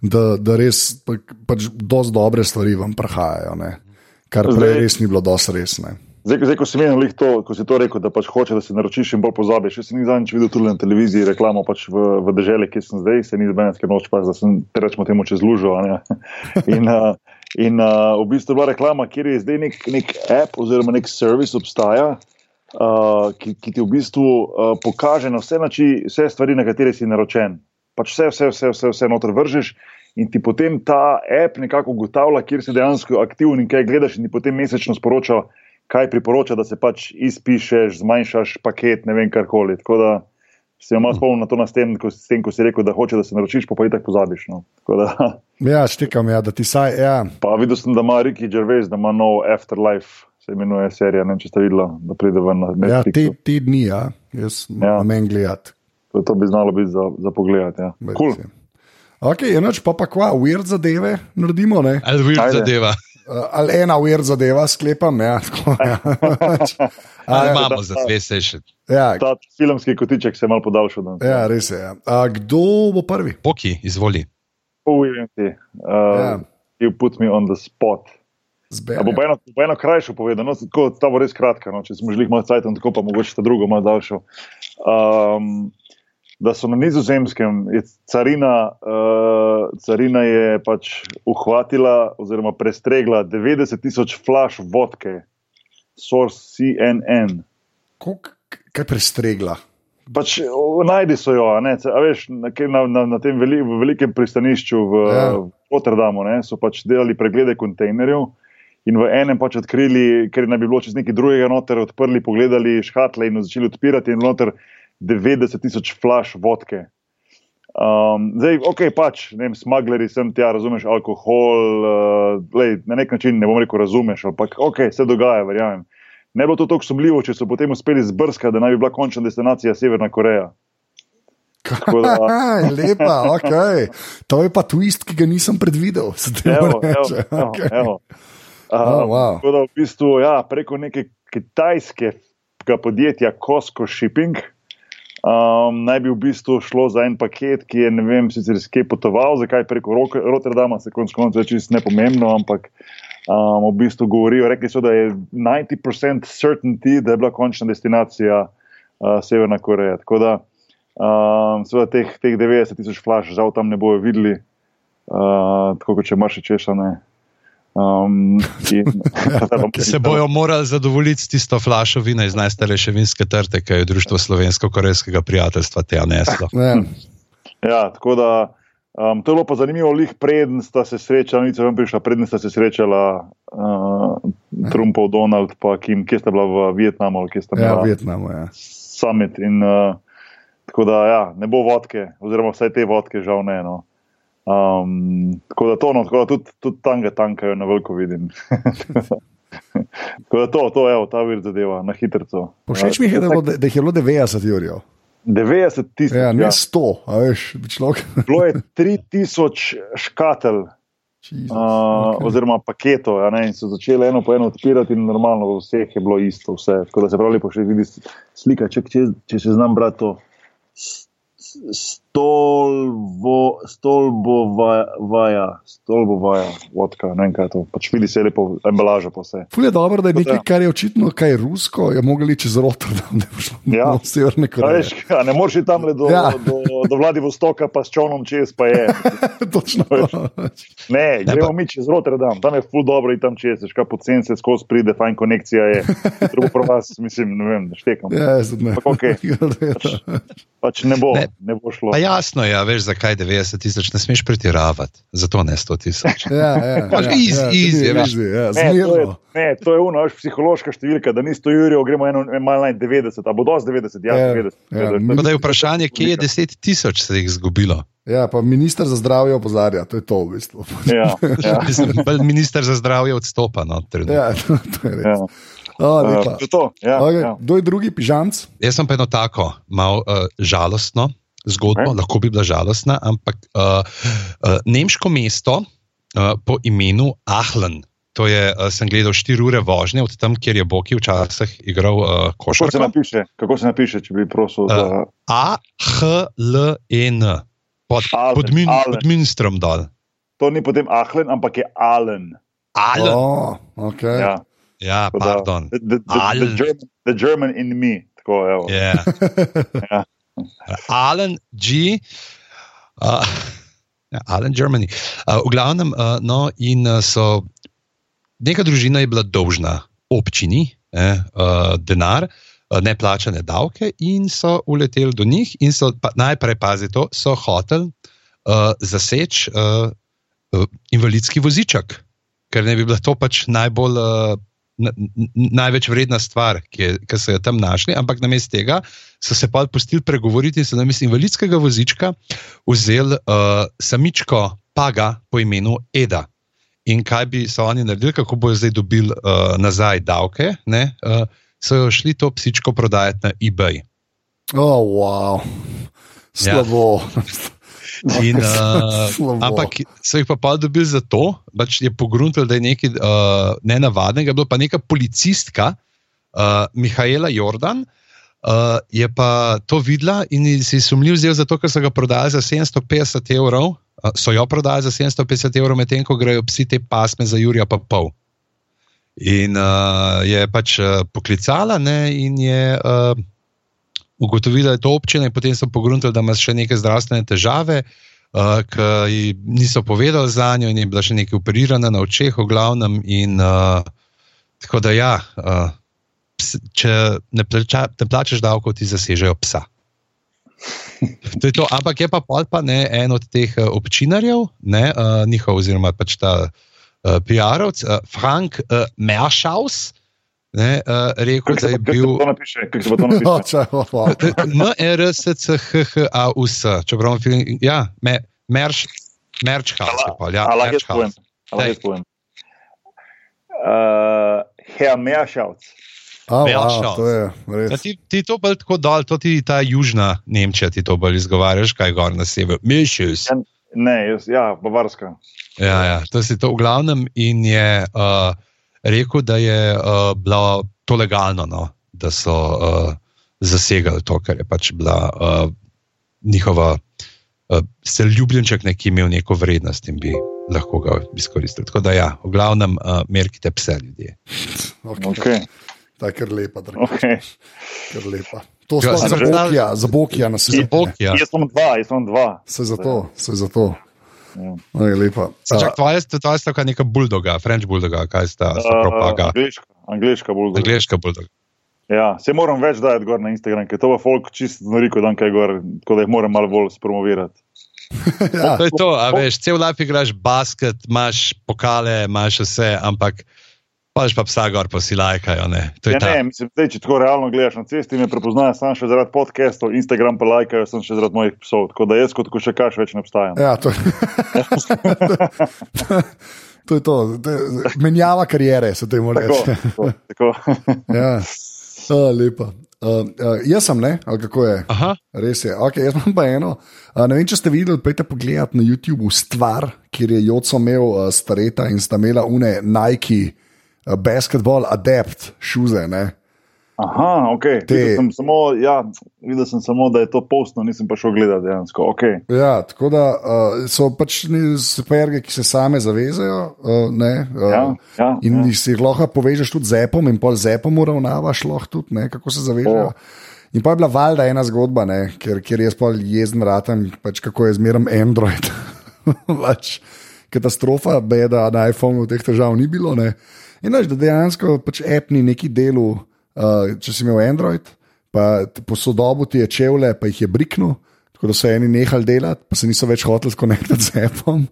da, da res pa, pač dosti dobre stvari vam prihajajo. Ne. Kar prej res ni bilo dosti resne. Zdaj, zdaj, ko si menil, to, ko si to rekel, da pač hoče, da se naročiš in bolj pozabiš. Jaz sem zadnjič videl tudi na televiziji, reklamo pač v, v deželi, kjer sem zdaj, se ni zbenetske noč, pač, da sem te rečemo temu čez lužo. In, uh, in uh, v bistvu je bila reklama, kjer je zdaj nek, nek app oziroma nek servis obstaja, uh, ki, ki ti v bistvu uh, pokaže na vse, nači, vse stvari, na katere si naročen. Pač vse, vse, vse, vse, vse noter vržeš. In ti potem ta app nekako ugotavlja, kjer si dejansko aktiven in kaj gledaš, in ti potem mesečno sporoča, kaj priporoča, da se pač izpišeš, zmanjšaš paket, ne vem karkoli. Tako da se malo spomnim na to, na s tem, ko, s tem, ko si rekel, da hoče, da se naročiš, pa pa itak pozabiš. No. Tako Da, Ja, štekam, ja, da ti saj. Ja. pa videl sem, da ima Ricky Gervais, da ima nov Afterlife, se imenuje serija, ne vem, če ste videli, da pride ven na Ja, te, te dni, ja. jaz Ja. imam en gledati. To, to bi znalo biti za, za pogled. Ja. Cool. Ok, enoč pa pa kva, weird zadeve naredimo, ne? Ali weird Ajde. zadeva, ali ena weird zadeva, sklepam, ja. Tako, ja. ali A, imamo za dve seši. ja, Ta filmski kotiček se je malo podaljšal. danes. ja, res je. Ja. A, kdo bo prvi? Poki, izvoli. Uvijem ti. Uh, Ja. You put me on the spot. Zber, Ja, bo pa eno, bo eno krajšo povedal, no, tako, ta bo res kratka, no, če smo želeli malo cajt, tako pa mogoče ta drugo malo daljšo. Um, da so na nizozemskem, carina, uh, carina je pač uhvatila oziroma prestregla 90 tisoč flash vodke, source CNN. Kolik, kaj prestregla? Pač najdi so jo, a ne, a veš, na, na, na, tem veli, velikem pristanišču v, Ja. v Rotterdamu so pač delali preglede kontejnerjev in v enem pač odkrili, ker naj bi bilo čez nekaj drugega noter, odprli, pogledali škatle in začeli odpirati in noter 90 tisoč flash vodke. Um, zdaj, ok, pač, ne vem, smagleri sem tja, razumeš, alkohol, uh, lej, na nek način ne bom rekel, razumeš, ampak ok, se dogaja, verjamem. Ne bo to tako sumljivo, če so potem uspeli zbrskati, da naj bi bila končna destinacija Severna Koreja. Kaj, lepa, ok. To je pa twist, ki ga nisem predvidel. Evo, evo, reče. evo. Um, Oh, wow. Tako da v bistvu ja, preko neke kitajskega podjetja Costco Shipping um, naj bi v bistvu šlo za en paket, ki je ne vem, sicer skje potoval, zakaj preko Rotterdama, se konec koncev je čisto nepomembno, ampak um, v bistvu govorijo, rekli so, da je 90% certainty, da je bila končna destinacija uh, Severna Koreja. Tako da um, seveda teh, teh 90 tisoč flash žal tam ne bojo videli, uh, tako kot če imaš še češane. Um, in, Se bojo morali zadovoljiti s tisto flašo vina iz najstarejše vinske trte, ki je Društvo slovensko-korejskega prijateljstva te neslo. Ja. Ja, tako da um, to je bilo pa zanimivo, lih preden sta se srečala, nič vam prišla, preden sta se srečala uh, Trumpov, Donald, pa Kim, kje sta bila v Vietnamu, ali kje sta Ja, bila Vietnamu. Ja. summit. In, uh, tako da ja, ne bo vodke, oziroma vsaj te vodke, žal ne. No. Um, tako da to, no, tako da tudi, tudi tam ga tankajo, na veliko vidim. tako da to, to je ta vir zadeva, na hitro. Všeč mi je, da, bilo- da jih je bilo 90 jurjev. 90 tisoč. Ja, ne Ja, 100, a veš, človek. Bilo je 3000 škatelj, Jesus, uh, okej. oziroma paketov, a ne, in so začeli eno po eno odpirati, in normalno vseh je bilo isto. Vse. Tako da se pravi, lepo še vidi slika, če, če, če se znam brati to. S- s- Stolbo, stolbovaja, stolbovaja, vodka, ne vem kaj je to. Pač vidi se lepo embalaža po vse. Ful je dobro, da je nekaj, kar je očitno kaj rusko, je mogli čez Rotterdam, da bi šlo Ja. na severne Koreje. veš, a ne moreš iti tam le do, Ja. ja. do, do Vladivostoka, pa s čovnom čez, pa je. Točno. Ne, gremo mi čez Rotterdam, tam je ful dobro in tam čez, veš, kaj pocen se skozi pride, fajn konekcija je. Drugo pro vas, mislim, ne vem, ne štekam. Ja, tudi ne. Ampak okej. Pač ne bo, Ne. ne, ne bo šlo. Jasno je, ja, veš, zakaj 90 tisoč ne smeš pretiravati, zato ne 100 tisoč. Ja, ja, Pač ja, easy, ja, easy, tudi veš. easy, ja, Ne, to je, zmerno. ne, to je uno, veš, psihološka številka, da ni 100 jurjev, gremo eno, malo naj 90, a bo dosti 90, ja, Ja, 90. ja, mi- Pa da je vprašanje, kje je 10 tisoč se jih izgubilo. Ja, pa minister za zdravje opozarja, to je to v bistvu. Ja, ja, Minister za zdravje odstopa. No, trenutno. Ja, to, to je res. ja. O, Uh, to, ja, Okay, ja. kdo je drugi pižamc? Jaz sem pa eno tako, malo uh, žalostno zgodbo, okay. lahko bi bila žalostna, ampak uh, uh, nemško mesto uh, po imenu Ahlen. To je, uh, sem gledal 4 ure vožnje od tam, kjer je Boki včasih igral uh, Kako se košarko. napiše, kako se napiše, če bi prosil za. Uh, A-H-L-E-N, pod, Ahlen, pod, min, Ahlen. pod Minstrom dol. To ni potem Ahlen, ampak je Allen. Ahlen. Oh, okay. Ja, Ja, pardon. The, the, the, the, Allen. German, the German in me. Tako, evo. Yeah. Ja. Alan G. Uh, Alan Germany. Uh, v glavnem, uh, no, in uh, so, neka družina je bila dolžna občini eh, uh, denar, uh, neplačane davke, in so uleteli do njih, in so pa, najprej, pazi to, so hoteli uh, zaseči uh, uh, invalidski voziček, ker ne bi bila to pač najbolj. Uh, Največ vredna stvar, ki, je, ki so jo tam našli, ampak namesto tega so se pa pustili pregovoriti in so namesto invalidskega vozička vzeli uh, samičko paga po imenu Eda. In kaj bi so oni naredili, kako bojo zdaj dobili uh, nazaj davke, ne, uh, so jo šli to psičko prodajati na eBay. Oh, wow. Slabo. In, uh, ampak so jih pa pa dobili zato, pač je pogruntil, da je nekaj uh, nenavadnega, bilo pa neka policistka, uh, Mihajla Jordan. Uh, je pa to videla in si je sumljiv zdel zato, ker so ga prodali za 750 evrov. Uh, so jo prodali za 750 evrov, medtem ko grejo psi te pasme za Jurija pa pol. In uh, je pač uh, poklicala ne, in je uh, ugotovila, da je to občina, in potem so pogruntali, da ima še neke zdravstvene težave, uh, ki niso povedali za njo, in je bila še nekaj operirana na očeh, v glavnem. In, uh, tako da, ja, uh, če ne, plača, ne plačeš davkov, ti zasežejo psa. To je to, ampak je pa pol pa ne en od teh uh, občinarjev, ne, uh, njihov, oziroma pač ta uh, PR-ovc, uh, Frank uh, Mershaus, ne, uh, rekel, da je bil. oh. M-R-S-C-H-H-A-U-S, čeprav film, ja, me, merš, merčhaus ja, lahko jaz povem? lahko jaz povem? Uh, Herr Meerschauts. A, Ja, wow, to je Ja, ti, ti to bolj tako dol, to ti ta južna Nemčija, ti to bolj izgovarjaš, kaj gor na severu. Mišus. Ja. Ne, jaz, ja, Bavarska. Ja, ja, to si to v glavnem in je uh, rekel, da je uh, bilo to legalno, no, da so uh, zasegali to, kar je pač bila uh, njihova uh, se ljubljenček, ki je imel neko vrednost in bi lahko ga izkoristili. Tako da, ja, v glavnem, uh, merkite pse ljudje. Okay. Okay. Ta je kar lepa, dragi. Okay. Kar lepa. To Ja, smo za Bokija, za Bokija na svetu. Ja. Jaz sem dva, jaz sem dva. Se za to, se za to. Ja. Je lepa. Se Čak, tvoja, tvoja stavka neka buldoga, French buldoga, kaj sta, sta propaga, Uh, angliška, angliška bolj dobro. angliška buldoga. Ja, se moram več dajati gor na Instagram, ker to pa folk čisto noriko dan kaj gor, tako da jih moram malo bolj spromovirati. Ja, To je to, a veš, cel life igraš basket, imaš pokale, imaš vse, ampak paš pa psa gor, pa si lajkajo. Ne? To je Ja, ta. ne, mislim, zdaj, če tako realno gledaš na cesti, me prepoznajo samo še zaradi podcastov, Instagram pa lajkajo, sem še zaradi mojih psov. Tako da jaz kot košarkaš več ne obstajam. ja, to, to je to. menjava karijere, se temu reče. tako, tako. Ja. A, lepa. Uh, uh, jaz sem, ne, ali kako je? Aha. Res je. Okay, jaz imam pa eno. Uh, ne vem, če ste videli, pejte pogledat na YouTube stvar, kjer je Joco imel uh, stareta in sta imela une Nike basketball adept šuze. Ne? Aha, ok. Te- Videl sem, samo, ja, videl sem samo, da je to postno, nisem pa šel gledati dejansko. Okay. Ja, tako da uh, so pač superge, ki se same zavezajo. Uh, ne, uh, Ja, ja, in ja. si jih lahko povežeš tudi z Appom, in pol z Appom uravnavaš, lahko tudi, ne, kako se zavežejo. O. In pa je bila valjda ena zgodba, ne, ker, ker jaz pa jezen ratam, pač kako je zmeraj Android. pač, katastrofa, beda na iPhonu teh težav ni bilo. Ne. In veš, da dejansko pač app ni neki delu, uh, če si imel Android, pa t- po sodobu ti je čevlje, pa jih je briknil. Tako da so eni nehali delati, pa se niso več hoteli skonektirati z Appom,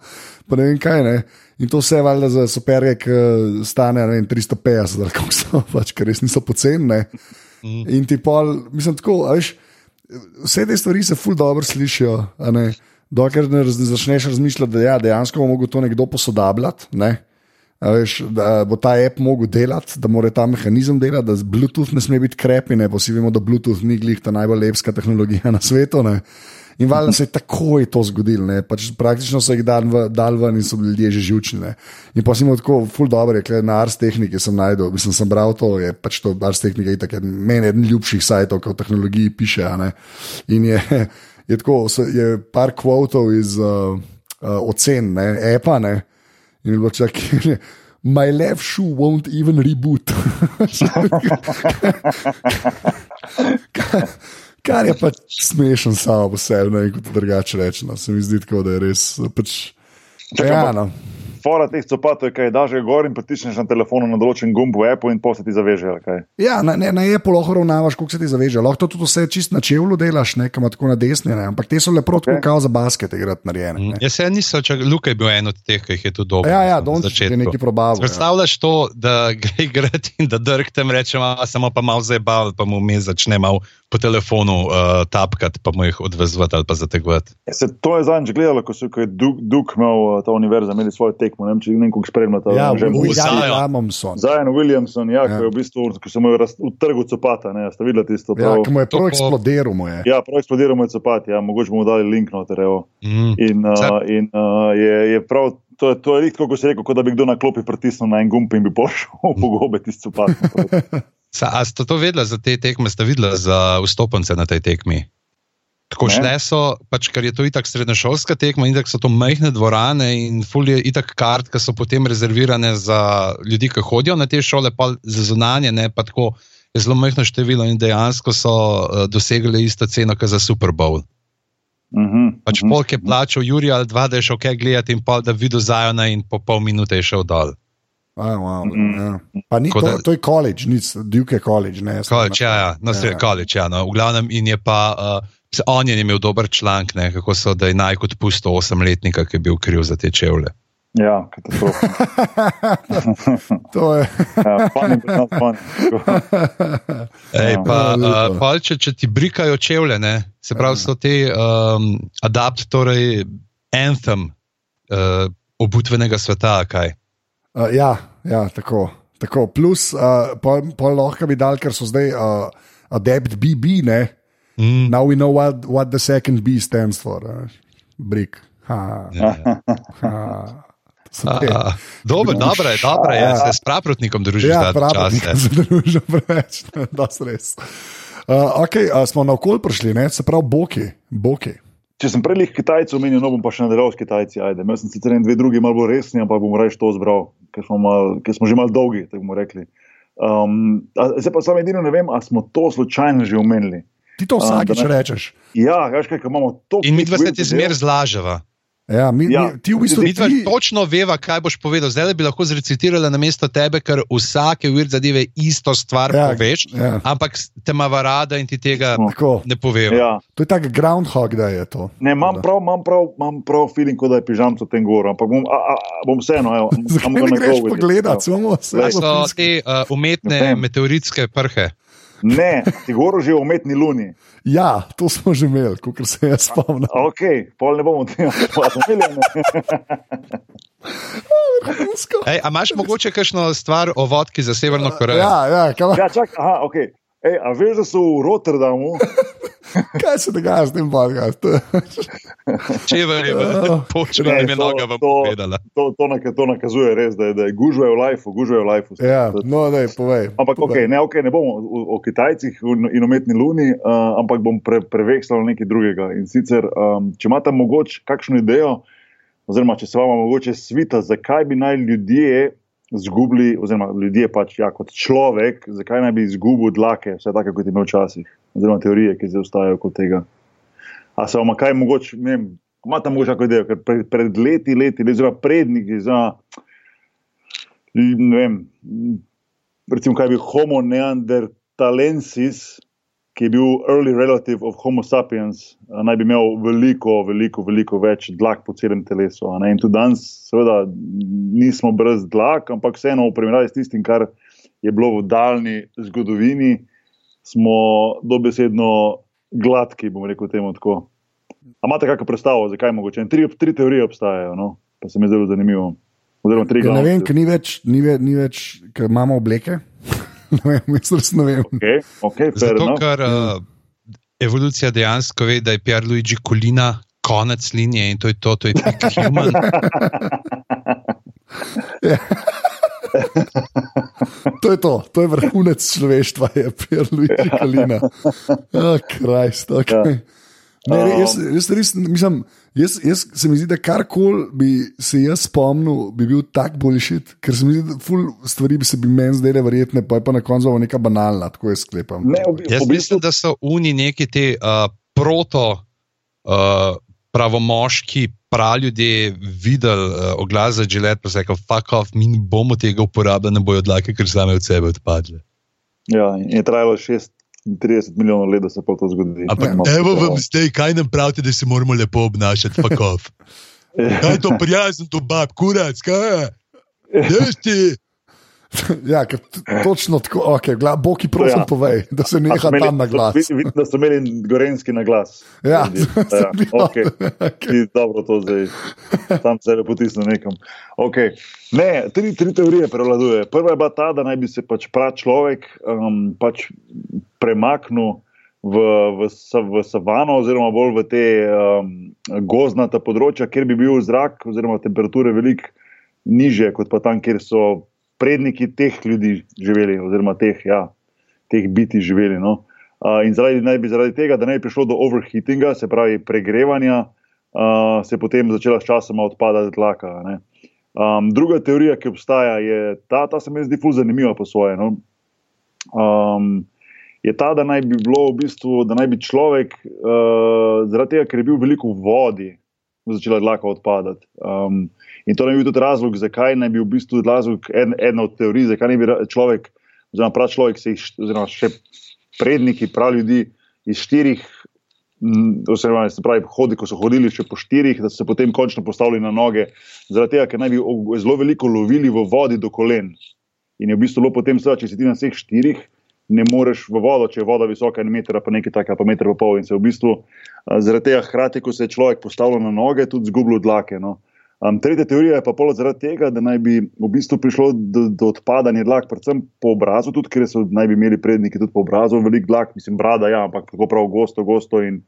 pa ne vem kaj. Ne. In to vse valjda za superge, ki stane ne vem, 350, ali kako so, pač, ker res niso poceni. ne. In ti pol, mislim, tako, veš, vse te stvari se ful dobro slišijo. Dokler ne raz- ne začneš razmišljati, da ja, dejansko bo mogel to nekdo posodabljati. Ne? Veš, da bo ta app mogel delati, da mora ta mehanizem delati, da Bluetooth ne sme biti krepi, ne pa vsi vemo, da Bluetooth ni glih ta najbolj lepska tehnologija na svetu. Ne? In valjda se je takoj to zgodilo, pač praktično so jih dal, v, dal ven in so bili ljudje že živčni. Ne? In pa imel tako, ful dobro, je, na Ars Techniki sem najdel, mislim, sem bral to, je pač to Ars Technika, je tako meni eden ljubših sajtov, ki o tehnologiji piše. In je, je tako, je par kvotov iz uh, uh, ocen, ne, epa, ne. In je bilo čak, my left shoe won't even reboot. Kar je pač smešen samo po sebi, ne vem, kako drugače reči. No. Se mi zdi tako, da je res. Pač, Čakaj, ja, pa- no. Fora teh copatov je, kaj daš gor in pritisneš na telefonu na določen gumb v Apple in poslati zaveže. ali kaj. ja, na, ne, na Apple lahko ravnavaš, koliko se ti zaveže. Lahko to tudi vse čist na čevlju delaš, ne, kam tako na desni, ne. ampak te so lepo okay. Ok. tako kao za basket igrati narejene. ne. Jaz se nisem, če Luka je bil en od teh, ki jih je tu dobro. Ja, ja, na Dončić je nekaj probal. Ja. Predstavljaš to, da gre igrati in da drg tem reče, "Ma, samo pa malo zabav, pa mu mi začne malo po telefonu uh, tapkati, pa mu jih odvezvati ali pa zategovati. Ja, Se, to je zadnjič gledalo, ko, so, ko je Duke, Duke imel uh, ta univerza, imeli svojo tekmo. Ne vem, če nekog spremljate. Ja, že v Zion. Williamson. Zion Williamson, ja, Ja. ja. ko je v bistvu, ko so mu utrgal copata, ne, ste videli tisto? Ja, prav- ki mu je To prav po- eksplodiral. mu je. Ja, prav eksplodiral mu je copat, ja, mogoče bomo dali link noter. evo. Mm. In, uh, in uh, je, je prav, to je, to je kot si rekel, kot da bi kdo na klopi pritisnil na en gumb in bi pošel po gobe tisti copat. Sa, a ste to vedeli za te tekme, ste videli za vstopence na tej tekmi? Tako Ne. šle so, pač, ker je to itak srednješolska tekma, in tako so to majhne dvorane in ful je itak kart, ki so potem rezervirane za ljudi, ki hodijo na te šole, pa za zunanje, ne pa tako je zelo majhno število in dejansko so uh, dosegli isto ceno, kot za Super Bowl. Mhm, Pač mhm. polk je plačal Jurija ali dva, da je šel kaj gledati in pol, da videl Zajona in po pol minute je šel dol. A, wow, ja. Pa ni, to, da- to je college, ni Duke college. Ne, College, ja, ja, no, Ja, ja, ja. college, ja, no. v glavnem in je pa. Uh, On je imel dober članek, ne, kako so da je naj kot pusto osemletnika, ki je bil kriv za te čevlje. Ja, katastrofa. To je. Ja, funny, not funny. Ej, Ja. pa, Ja, uh, pol, če, če ti brikajo čevlje, ne, se pravi, so te um, adapt, torej anthem uh, obutvenega sveta, kaj. Uh, ja, ja, tako. tako. Plus, uh, pol, pol lahko bi dal, ker so zdaj uh, adept BB, ne. Mm, Now we know what, what the second B stands for. Uh, Brick. Ha, ja, ja. ha. Te- A, Dobro, dobro je, dobro je, Ja. se s praprotnikom družiš Ja, nisem se družil preveč, da se res. Uh, okay, uh, smo na okolj prišli, ne? se pravi, boki. boki. Če sem prej Kitajcev omenil, no bom pa še nadaljeval s Kitajci. Ajde. Jaz sem sicer en, dve drugi malo bolj resni, ampak bom reči to zbral, ker smo, mal, ker smo že malo dolgi, tako bomo rekli. Um, a- zdaj pa samo edino ne vem, ali smo to slučajno že omenili. Ti to vsakič ne- rečeš. Ja, veš kaj, ko imamo to. In mi dva se ti zmer zlaževa. Ja, mi, Ja, mi, ti v bistvu Mi dva ti, točno veva, kaj boš povedal. Zdaj bi lahko zrecitirala na mesto tebe, ker vsake vir zadeve isto stvar Ja, ja, poveš, ja. ja. ampak te ima rada in ti tega tako, ne povejo. Ja. to je tak groundhog, da je to. Ne, imam prav, imam prav, imam prav feeling, kot da je pižamco tem gor, ampak bom, a, a, bom vseeno. evo, Zakaj ne greš pogledat, samo se Kaj so te uh, umetne meteoritske prhe? Ne, ti govoril že o umetni luni. Ja, to smo že imeli, kot se jaz spomnim. Ok, pol ne bomo tega povedali. Ej, a imaš mogoče kakšno stvar o vodki za Severno Korejo? Ja, ja, kam, Ja, čak, aha, ok. Ej, a veš, da so v Rotterdamu? Kaj se dogaja s tem podcastom? Če je verjelo, počne to- noga to- povedala. To, to, naka- to nakazuje res, da, je- da je gužve v lifeu, gužve v lifeu. ja, no, ne, povej. Ampak povej. okay, ne, okay, ne bomo o, o Kitajcih in umetni luni, uh, ampak bom pre, prevekslal nekaj drugega. In sicer, um, če imate mogoče kakšno idejo, oziroma če se vam mogoče svita, zakaj bi naj ljudje izgubili, oziroma ljudje pač ja, kot človek, zakaj naj bi izgubil dlake, vse tako kot je imel včasih, oziroma teorije, ki zdaj ostajajo kot tega. A se vam kaj mogoče, ne vem, imate mogoče kakšno idejo, ker pred, pred leti, leti, oziroma predniki za. Ne vem, recimo, kaj bil Homo neanderthalensis, ki je bil early relative of Homo sapiens, naj bi imel veliko, veliko, veliko več dlak po celem telesu. In tudi danes, seveda, nismo brez dlak, ampak vseeno v primerjavi s tistim, kar je bilo v daljni zgodovini, smo dobesedno gladki, bom rekel temu tako. A imate kakšno predstavo, zakaj mogoče? In Tri, tri teorije obstajajo, no? pa se mi zdi zelo zanimivo. Oziroma, tri Ja, ne glavne vem, teorije. ker ni več, ni več, ni več ker imamo obleke. ne vem, jaz ne vem. Okay, okay, Zato, enough. ker uh, evolucija dejansko ve, da je Pierluigi Colina konec linije in to je to, to je pik human. To je to, to je vrhunec človeštva, je Pierluigi ja. Kalina. Oh, Krist, okay. Ja. Ne, jaz, jaz, res, mislim, jaz, jaz se mi zdi, da karkoli bi se jaz spomnil, bi bil tak boljšit, ker se mi zdi, da ful stvari bi se bi meni zdele verjetne, pa je pa na koncu neka banalna, tako jaz sklepam. Ne, bi- Jaz bistvu, mislim, da so oni neki ti uh, proto uh, pravomoški praljudje videli uh, oglas za želet, pa so rekli: fuck off, mi ne bomo tega uporabljali, ne bojo dlake, ker same od sebe odpadle. ja, in je trajalo 36 milijonov let, da se pa to zgodi. Ampak No, evo vam zdaj, kaj nam pravite, da se moramo lepo obnašati, fuck off. Kaj je to prijazen, to bab, kurac, kaj je? Jaz ti. Ja, točno tako, okay, gla, Boki, prosim, Ja. povej, da se A so neha imeli- tam na glas. vid- Vidim, da so imeli gorenski na glas. Ja, ja, okay. Ti dobro to zdaj, tam sebe potisne nekam. Okay. Ne, tri, tri teorije prevladujejo. Prva je bila ta, da naj bi se pač prav človek um, pač premaknil v, v, v savano, oziroma bolj v te um, gozdnata področja, kjer bi bil zrak oziroma temperature veliko niže, kot pa tam, kjer so predniki teh ljudi živeli, oziroma teh, ja, teh biti živeli. No. Uh, in zaradi, naj bi zaradi tega, da ne bi prišlo do overheatinga, se pravi pregrevanja, uh, se je potem začela s časoma odpadati tlaka. ne. Um, druga teorija, ki obstaja, je ta, ta se mi zdi fuz zanimiva po svoje. No. Um, je ta, da naj bi bilo v bistvu, da naj bi človek, uh, zaradi tega, ker je bil veliko v vodi, začela dlaka odpadati. Um, in to naj bi bil tudi razlog, zakaj naj bi v bistvu razlog, en, ena od teorij, zakaj naj bi človek, oziroma prav človek, jih, oziroma še predniki, prav ljudi iz štirih, oziroma se pravi, hodi, ko so hodili še po štirih, da so se potem končno postavili na noge, zaradi tega, ker naj bi zelo veliko lovili v vodi do kolen. In je v bistvu bilo potem, seveda, če si ti na vseh štirih, ne moreš v vodo, če je voda visoka en meter, pa nekaj takega, pa meter pa pol. In se v bistvu zaradi tega, hkrati, ko se je človek postavil na noge, tudi zgubil dlake. No. Um, tretja teorija je pa polo zaradi tega, da naj bi v bistvu prišlo do, do odpadanja dlak, predvsem po obrazu, tudi ker so naj bi imeli predniki tudi po obrazu, veliko dlak, mislim, brada, ja, ampak tako prav gosto, gosto in,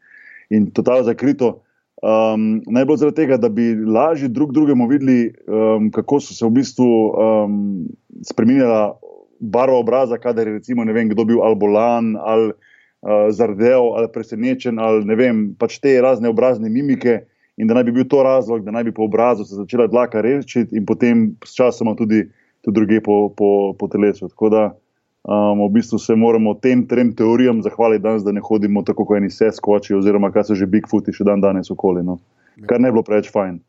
in totalno zakrito. Um, najbolj zaradi tega, da bi lažje drug drugemu videli, um, kako so se v bistvu um, spremenila barva obraza, kadar je recimo ne vem, kdo bil ali bolan, ali uh, zardel, ali presenečen, ali ne vem, pač te razne obrazne mimike. In da naj bi bil to razlog, da naj bi po obrazu se začela dlaka rešiti, in potem s časom tudi, tudi druge po, po, po telesu. Tako da um, v bistvu se moramo tem trem teorijam zahvaliti danes, da ne hodimo tako kot eni seskoči, oziroma kar so že Bigfooti še dan danes okoli. No. Kar ne bi bilo preveč fajn.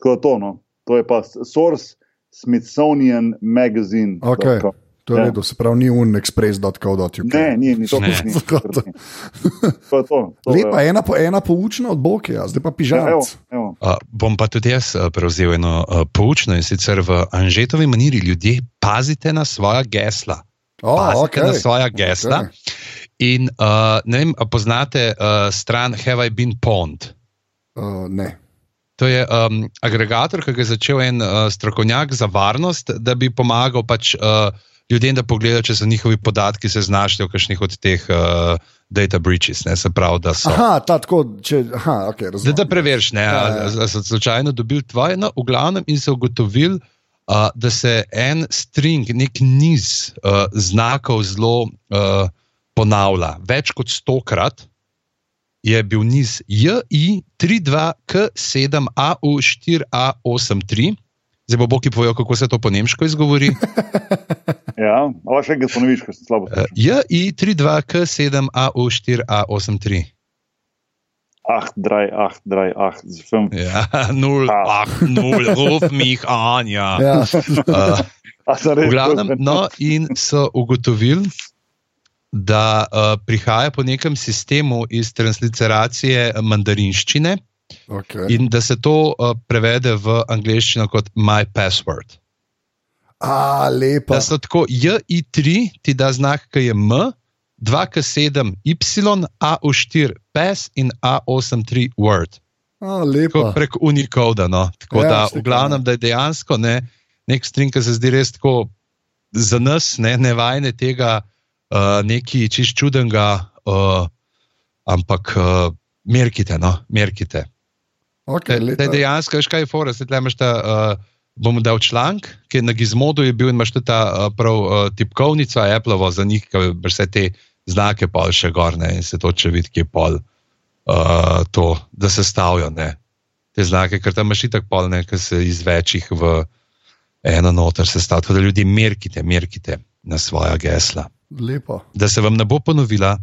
Tako da to, no. to je pa source Smithsonian Magazine. Okay. To je Ja. redo, se pravi, ni unexpress.co.uk. Ne, ni, ni to, Ne. ni. To. to je- Lepa, ena, po, ena poučna od Bokija, zdaj pa Ja, evo. Uh, bom pa tudi jaz uh, prevzel eno uh, poučno in sicer v Anžetovi maniri ljudje pazite na svoja gesla. Oh, Pazite okay. na svoja gesla. Okay. In uh, ne vem, a poznate uh, stran Have I Been Pond? Uh, ne. To je um, agregator, ki ga je začel en uh, strokovnjak za varnost, da bi pomagal pač, uh, ljudem, da pogledajo, če so njihovi podatki se znašli v kakšnih od teh uh, data breaches. Ne, se pravi, da so. Aha, ta, tako, če, aha, okay, da, da preveriš, ne, ja, ja. ali so slučajno dobili tvoje, no, v glavnem in se ugotovili, uh, da se en string, nek niz uh, znakov zelo uh, ponavlja. Več kot stokrat je bil niz JI32K7AU4A83. Zdaj bo Boki povedal, kako se to po nemško izgovori. ja, ali še enkrat ponoviš, ker sem slabo. Uh, JI32K7AU4A83. Ah, draj, ah, draj, ah, zvem. Ja, nul, ah, ah nul, ruf mich an, ja. ja. Uh, v glavnem, no, in so ugotovili, da uh, prihaja po nekem sistemu iz transliteracije mandarinščine okay. in da se to uh, prevede v angleščino kot my password. A, lepo. Da so tako J-I-3, ti da znak, ki je M, 2K7, Y, A-4, PES in A-8-3 Word. A, lepo. Prek Unicode. No. Tako ja, da, v glavnem, da je dejansko ne, nek string, ki se zdi res tako za nas, ne, ne vajne tega, uh, nekaj čist čudenega, uh, ampak uh, merkite, no, merkite. Okay, te, dejansko, veš kaj je fora, se tlemaš ta. Uh, bom dal članek, ki je na Gizmodu je bil in imaš tudi ta uh, prav uh, tipkovnica Apple za njih, ki vse te znake pa še gorne in se to če vidi, ki je pol uh, to, da se stavijo ne, te znake, ker tam imaš tako polne, ki se iz večjih v eno noter sestavljajo. Tako da ljudi merkite, merkite na svoja gesla. Lepo. Da se vam ne bo ponovila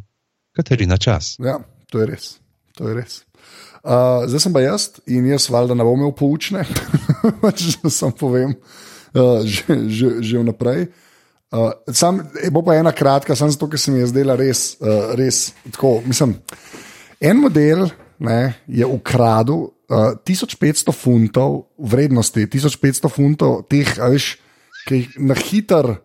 Katarina čas. Ja, to je res. To je res. Uh, zdaj sem pa jaz in jaz, valjda, ne bom imel poučne, če sem povem, uh, že, že, že vnaprej. Uh, sam, bo pa ena kratka, samo zato, ker se mi je zdela res, uh, res tako. Mislim, en model ne, je ukradel uh, 1500 funtov vrednosti, 1500 funtov teh, veš, ki jih na hiter.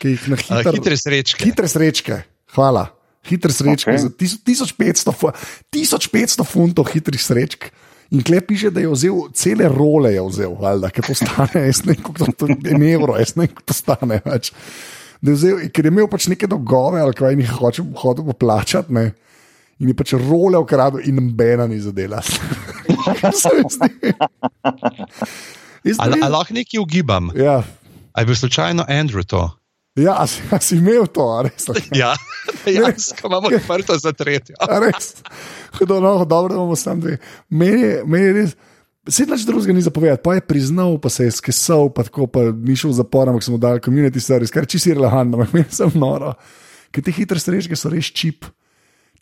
Hitre srečke. Hitre srečke, hvala hitre srečke, okay. za 1500, 1500 funtov hitrih srečk. In klep piše, da je vzel cele role, je vzel, valjda, ker to stane, jaz ne vem, kako to je evro, jaz ne vem, kako to stane. Več. Vzel, ker je imel pač neke dolgove, ali kaj jih hoče hoditi poplačati, ne? in je pač role ukradel in nobena ni zadela. Ali lahko nekaj ugibam? Ja. Ali bi slučajno Andrew to? Ja, a si, a si imel to, res? Ja, jaz imamo odprto za tretjo. res. Hudo, no, dobro, da imamo samo dve. Meni, meni res. Sedaj nič drugega ni zapovedati, pa je priznal, pa se je skesal, pa tako pa ni šel v zapor, ampak smo dali community service, kar čisto relevantno, ampak meni sem noro. Ker te hitre strežke so res čip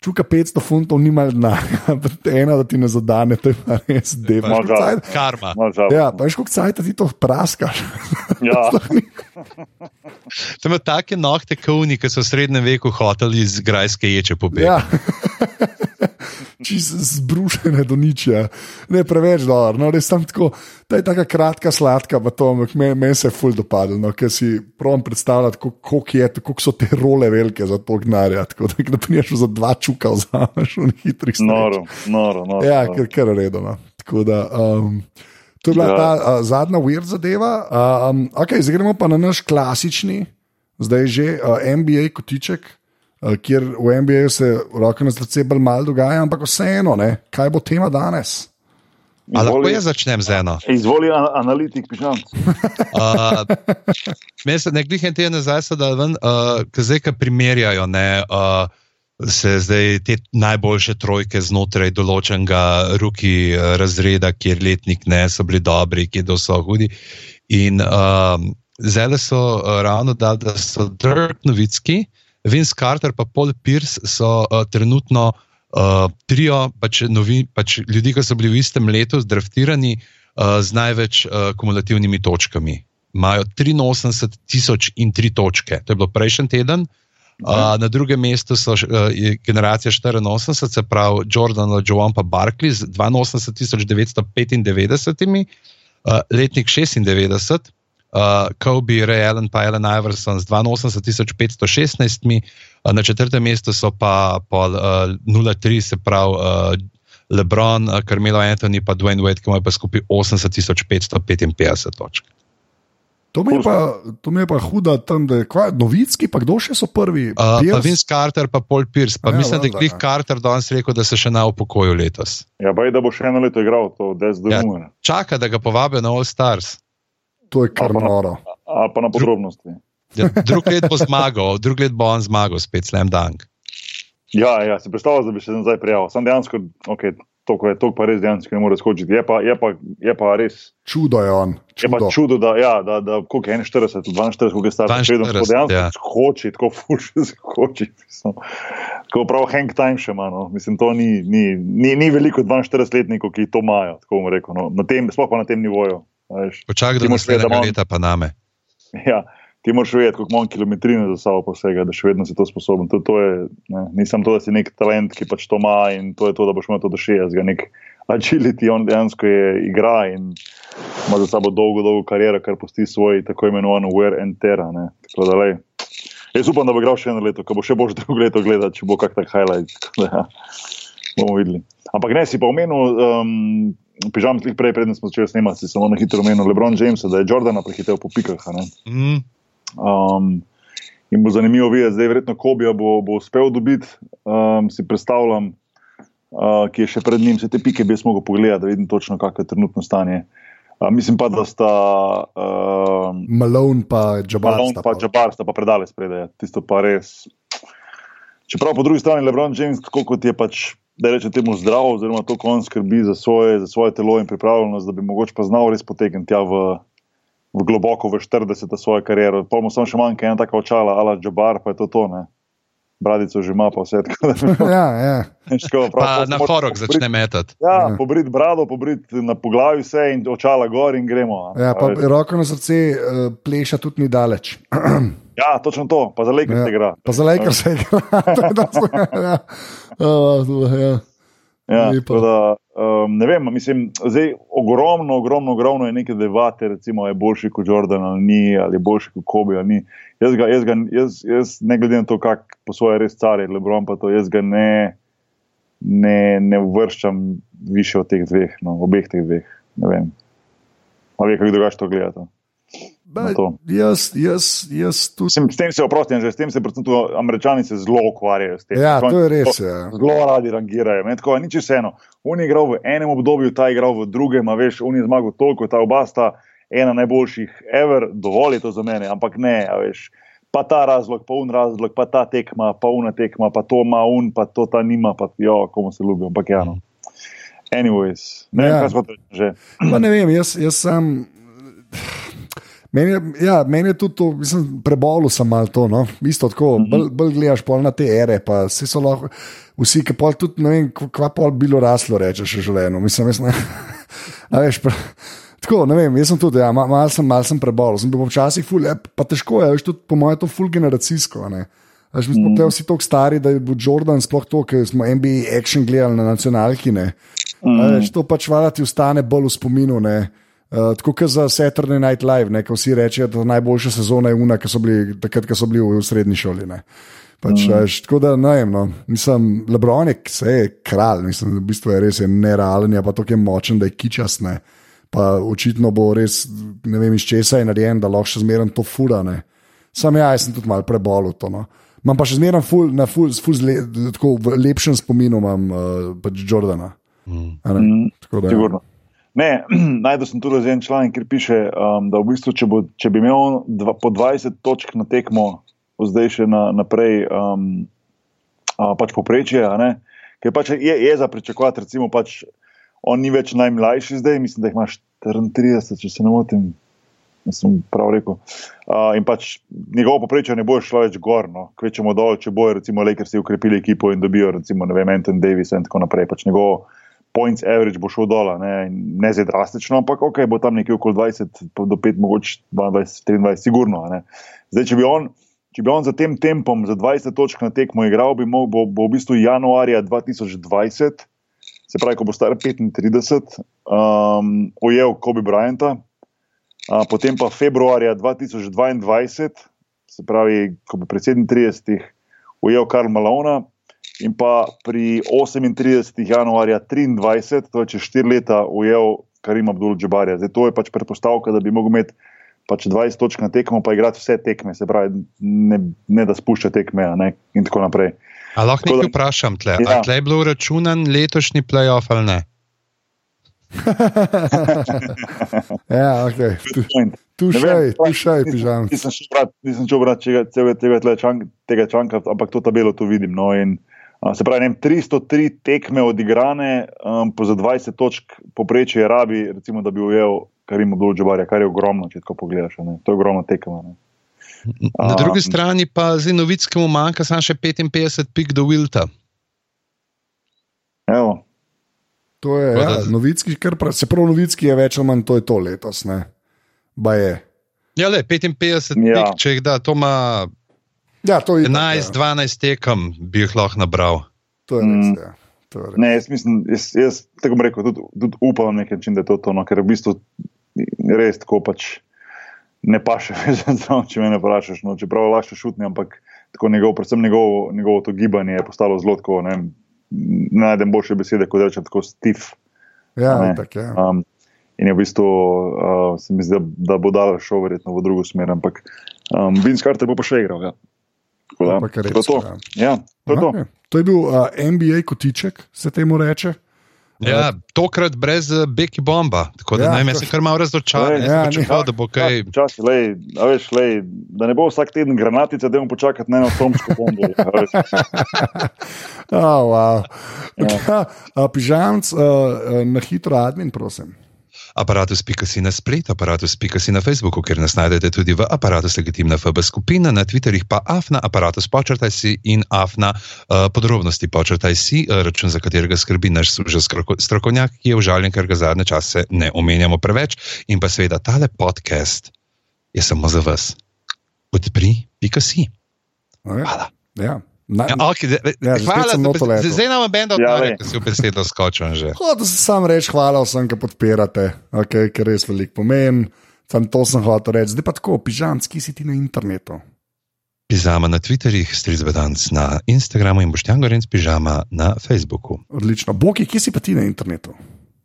čuka 500 funtov, ni malo denarja, ena da ti ne zadane, to je pa res delo. Karma. Ja, pa veš, koliko cajt ti to praskaš. Ja. to ima take nohte, kovni, ki so v srednjem veku hoteli iz grajske ječe pobiti. Ja. Čisto zbrušene do ničja, ne preveč dobro. No, res tam tako, ta je tako kratka, sladka, pa to meni men se je ful dopadlo, no, ker si pravim predstavljati, koliko je, koliko so te role velike za to gnarja. Tako da, da priješ za dva čuka, vzameš v hitrih stvareh. Noro, noro, noro. Ja, ker kar redno. Tako da. Um, To je bila ja. ta uh, zadnja weird zadeva. Um, okay, zdaj gremo pa na naš klasični, zdaj že uh, NBA kotiček. Eh, kjer v MBA se roke na srce bolj malo dogaja, ampak vseeno, ne? kaj bo tema danes. Ali lahko jaz začnem z eno? Izvoli analitik, pišem. uh, Meni se nekaj en teden nazaj, da ven, uh, zdaj, ki primerjajo, ne, uh, se zdaj te najboljše trojke znotraj določenega ruki razreda, kjer letnik ne so bili dobri, kjer so hudi. In uh, zdaj so uh, ravno dali, da so Dirk Novitski. Vince Carter in Paul Pierce so uh, trenutno uh, trio pač novi, pač ljudi, ki so bili v istem letu zdraftirani uh, z največ uh, kumulativnimi točkami. Imajo 83 tisoč in tri točke. To je bilo prejšnji teden. Uh, na drugem mestu so uh, generacija 84, se pravi Jordan, Joan pa Barkley z 82.995, uh, letnik 96 uh, Kobe, Ray Allen in Allen Iverson z 82.516, uh, na četrtem mestu so pa pol, uh, 0,3, se pravi uh, LeBron, uh, Carmelo Anthony in Dwayne Wade, ki imajo pa skupaj 80.555 točk. To mi, je pa, to mi je pa huda tam, da je kva, novicki, pa kdo še so prvi? Uh, pa Vince Carter, pa Paul Pierce. Pa Ja, mislim, da je Cliff ja. Carter danes rekel, da se še na upokoju letos. Ja, baj, da bo še eno leto igral, to Des Ja. Dumune. Čaka, da ga povabijo na All Stars. To je kar Ali pa na- noro. Ali pa na podrobnosti. Ja, drug let bo zmagal, drug let bo on zmagal, spet slam dunk. Ja, ja, si predstavljal, da bi se nazaj prijavil. Sam dejansko, okay, to je to, pa res dejansko ne more skočiti. Je pa, je pa, je pa res. Čudo je on. Je pa Čudo. čudo, da, ja, da, da koliko je 41, 42, koliko je star, 42, še vedno tako dejansko ja. skoči, tako fuši skoči. Mislim. Tako prav hang time še ima. No. Mislim, to ni, ni, ni, ni veliko 42-letnikov, ki to imajo, tako bom rekel. No. Na tem, sploh pa na tem nivoju. Počakaj da naslednjega imam- leta, pa name. Ja, ti moraš vedeti, koliko imam kilometrine za sabo posega, da še vedno si to sposoben. To, to je, ne, nisem to, da si nek talent, ki pač to ima in to je to, da boš imel to do 60. Nek agility, on dejansko je igra in ima za sabo dolgo, dolgo kariero, kar pusti svoj tako imenovan wear and tear. Tako da, lej, Jaz upam, da bo igral še eno leto, ko bo še boš drugo leto gledal, če bo kak tak highlight. Da, Ja, bomo videli. Ampak ne, si pa omenil, um, pižam slik prej, preden smo začeli snemati, si samo na hitro omenil Lebron Jamesa, da je Jordana prehitev po pikah. Mm, Um, in bo zanimivo videti, zdaj verjetno Kobija bo, bo uspel dobiti, um, si predstavljam, uh, ki je še pred njim, vse te pike bi jaz mogel pogledati, da vidim točno, kakšno je trenutno stanje. Uh, mislim pa, da sta uh, Malone pa Jabbar. Malone sta pa Jabbar sta pa predale spredaj. Tisto pa res. Čeprav po drugi strani Lebron James, tako kot je pač, da reče temu zdrav, oziroma to, ko on skrbi za svoje, za svoje telo in pripravljenost, da bi mogoče pa znal res potegniti v, v globoko v 40. svojo kariero. Pa mu samo še manjka ena taka očala, ala Jabbar, pa je to to, ne. Bradico že ima, pa vse tako. Ja, ja. tako, prav, pa na pobrit- začne metati. Ja, Ja. pobrit brado, pobrit na poglavi vse in očala gor in gremo. a. ja, pa veš. roko na srce uh, pleša tudi ni daleč. ja, točno to, pa za lekar Ja. se igra. Pa za Lakers se igra. Je dosti- ja. Uh, ja. Ja, da, um, ne vem, mislim, zdaj ogromno, ogromno, ogromno je neke debate, recimo, je boljši kot Jordan ali ni, ali je boljši kot Kobe ali ni. Jaz, ga, jaz, ga, jaz, jaz ne glede na to, kak po svoje res je Lebron, pa to jaz ga ne, ne, ne vrščam više od teh dveh, no, obeh teh dveh. Ne vem. Ali kako drugače to gledate? Ba, jaz, jaz, jaz tudi. Mislim, s tem se oprostim, že s tem se predvsem tudi američani se zelo ukvarjajo. Ja, to je res. to Ja. Zelo radi rangirajo. Meni tako, nič vseeno. On je igral v enem obdobju, ta je igral v drugem, a veš, on je zmagal toliko, ta oba sta ena najboljših, ever, dovolj je to za mene, ampak ne, veš. Pa ta razlog, pa un razlog, pa ta tekma, pa una tekma, pa to ima un, pa to ta nima, pa jo, komu se ljubijo, ampak ja. No. Anyways, ne vem, Ja. kaj smo že. Pa ne vem, jaz, jaz sem. Meni je, ja, meni je tudi to, mislim, prebolel sem malo to. No? Isto tako, Mhm. bolj, bolj gledaš pol na te ere, pa vsi so lahko, vsi, ki pol tudi ne vem, kva- pol bilo raslo, rečeš v življenju. Mislim, jaz ne. A veš, pre, tako, ne vem, jaz sem tudi, ja, ma- malo sem, mal sem prebolel. Sem bil včasih ful, ja, pa težko je, veš, tudi po mojem, to ful generacijsko. ne. A Veš, mi smo mm. vsi tako stari, da je bil Jordan sploh to, ker smo NBA action gledali na nacionalki. Ne. Mm. Veš, to pač valjda ti ostane bolj v spominu. ne. Uh, tako kot za Saturday Night Live, ne, ko vsi rečejo, da najboljša sezona je una, ki so bili takrat, ko so bili v, v srednji šoli. Ne. Pač, mm. veš, tako da ne vem, no. mislim, Lebron je, je kralj, mislim, v bistvu je res je nerealen, je pa tako je močen, da je kičast. Ne. Pa očitno bo res, ne vem, iz česa je narejen, da lahko še zmeraj to furane. Sam ja, jaz sem tudi malo prebolel to. No. Imam pa še zmeraj ful, na ful, ful zle, tako v lepšem spominu imam uh, pač Jordana. Mm. a ne. Mm. Tako da, ja. Ne, najdel sem tudi en članek, kjer piše, um, da v bistvu, če, bo, če bi imel dva, po 20 točk na tekmo, zdaj še na, naprej, um, a, pač poprečje, a ker pač je, je za pričakovati, recimo, pač on ni več najmlajši zdaj, mislim, da jih imaš 34, če se ne motim. Sem prav rekel. Uh, in pač njegovo poprečje ne bo šlo več gor, no. kvečemo dol, če bojo, recimo, Lakersi ukrepili ekipo in dobijo, recimo, ne vem, Anton Davis in tako naprej. Pač njegovo points average bo šel dol, ne, ne zdaj drastično, ampak ok, bo tam nekje okoli 20 pa do 5, mogoče 22, 23, sigurno. Ne. Zdaj, če bi on. Če bi on za tem tempom, za 20 točk na tekmo igral, bi mo, bo, bo v bistvu januarja 2020, se pravi, ko bo star 35, um, ujel Kobe Bryanta, a, potem pa februarja 2022, se pravi, ko bo pri 37 ujel Karl Malona, in pa pri 38. januarja 23, to je čez 4 leta, ujel Karim Abdul Džabarja. Zdaj to je pač predpostavka, da bi mogel imeti pač 20 točk na tekmo, pa igrati vse tekme, se pravi, ne, ne da spušča tekme ne, in tako naprej. A lahko nekaj vprašam tle? Ja. A tle je bil računan letošnji playoff ali ne? ja, ok. Tu še je, tu še je, pižam. Nisem šel brati tega, tega, tega članka, ampak to tabelo tu vidim. No, in, se pravi, ne, 303 tekme odigrane, um, po za 20 točk poprečje rabi, recimo, da bi ujel Karim Abdul-Jabbar, kar je ogromno, če tako pogledaš. Ne. To je ogromno tekme. Ne. Na drugi strani pa z Novickemu manjka samo še 55 pik do Wilta. Evo. To je, ja, novicki, kar prav, se pravi, novicki je več ali manj to, to letos. Je. Ja, le 55 ja. pik, če jih da, to ima ja, to 11-12 ja. tekem, bi jih lahko nabral. To je res. Mm. Ja. Ne, jaz mislim, jaz, jaz tako rekel, tudi, tudi upam, nekaj, da je to to, no, ker v bistvu res tako pač ne pa še več, če me ne vprašaš. No, čeprav je lahko šutni, ampak njegov, predvsem njegovo, njegovo to gibanje je postalo zelo tako. Ne, ne najdem boljše besede, kot rečem, tako stif. Ja, tak, ja. Um, in je v bistvu, uh, se mi zdi, da, da bo dal šel verjetno v drugo smer. Ampak um, Vince Carter bo pa še igral. Ja. Da, to, to. Ja, to, to. to je bil uh, NBA kotiček, se temu reče. Ja, tokrat brez uh, Beki bomba. Tako da ja, naj me se kar malo razočara. Ja, čakal, da bo kaj. Ja, čas, lej, veš, lej, da ne bo vsak teden granatice, da bomo počakali na eno atomsko bombo. oh, wow. ja. uh, Pižamc, uh, na hitro admin, prosim aparatus.si na splet, aparatus.si na Facebooku, kjer nas najdete tudi v aparatus legitimna FB skupina, na Twitterih pa afna aparatus počrtaj si in afna uh, podrobnosti počrtaj si, uh, račun za katerega skrbi naš strokovnjak, ki je užaljen, ker ga zadnje čase ne omenjamo preveč in pa seveda tale podcast je samo za vas. Podpri, pika si. Hvala. Ja. Na, ja, okay, de, ja, hvala, da ste zdaj nam bendo odpravili, da si v besedo skočil. Hočem se sam reči hvala vsem, ki podpirate, okay, ker res veliko pomeni. Sam to sem hotel reči. Zdaj pa tako, pižamski si ti na internetu. Pižama na Twitterju, Strizbedanc na Instagramu in boš tam gorenc pižama na Facebooku. Odlično. Boki, kje si pa ti na internetu?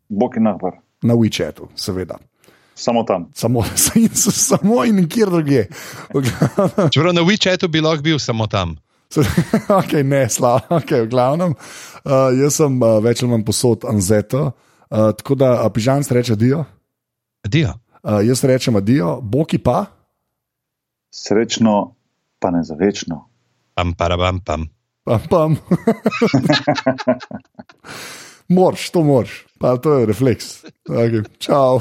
Boki na vrh. Na WeChatu, seveda. Samo tam. Samo, samo in nikjer drugje. Čeprav na WeChatu bi lahko bil samo tam. ok, ne, slabo, ok, v glavnem. Uh, jaz sem uh, več ali manj posod Anzeto, uh, tako da uh, pižam se reče Dio. Dio. Uh, jaz rečem Dio, Boki pa. Srečno, pa ne za večno. Pam, parabam, pam. Pam, pam. morš, to morš, pa to je refleks. Okay. Čau.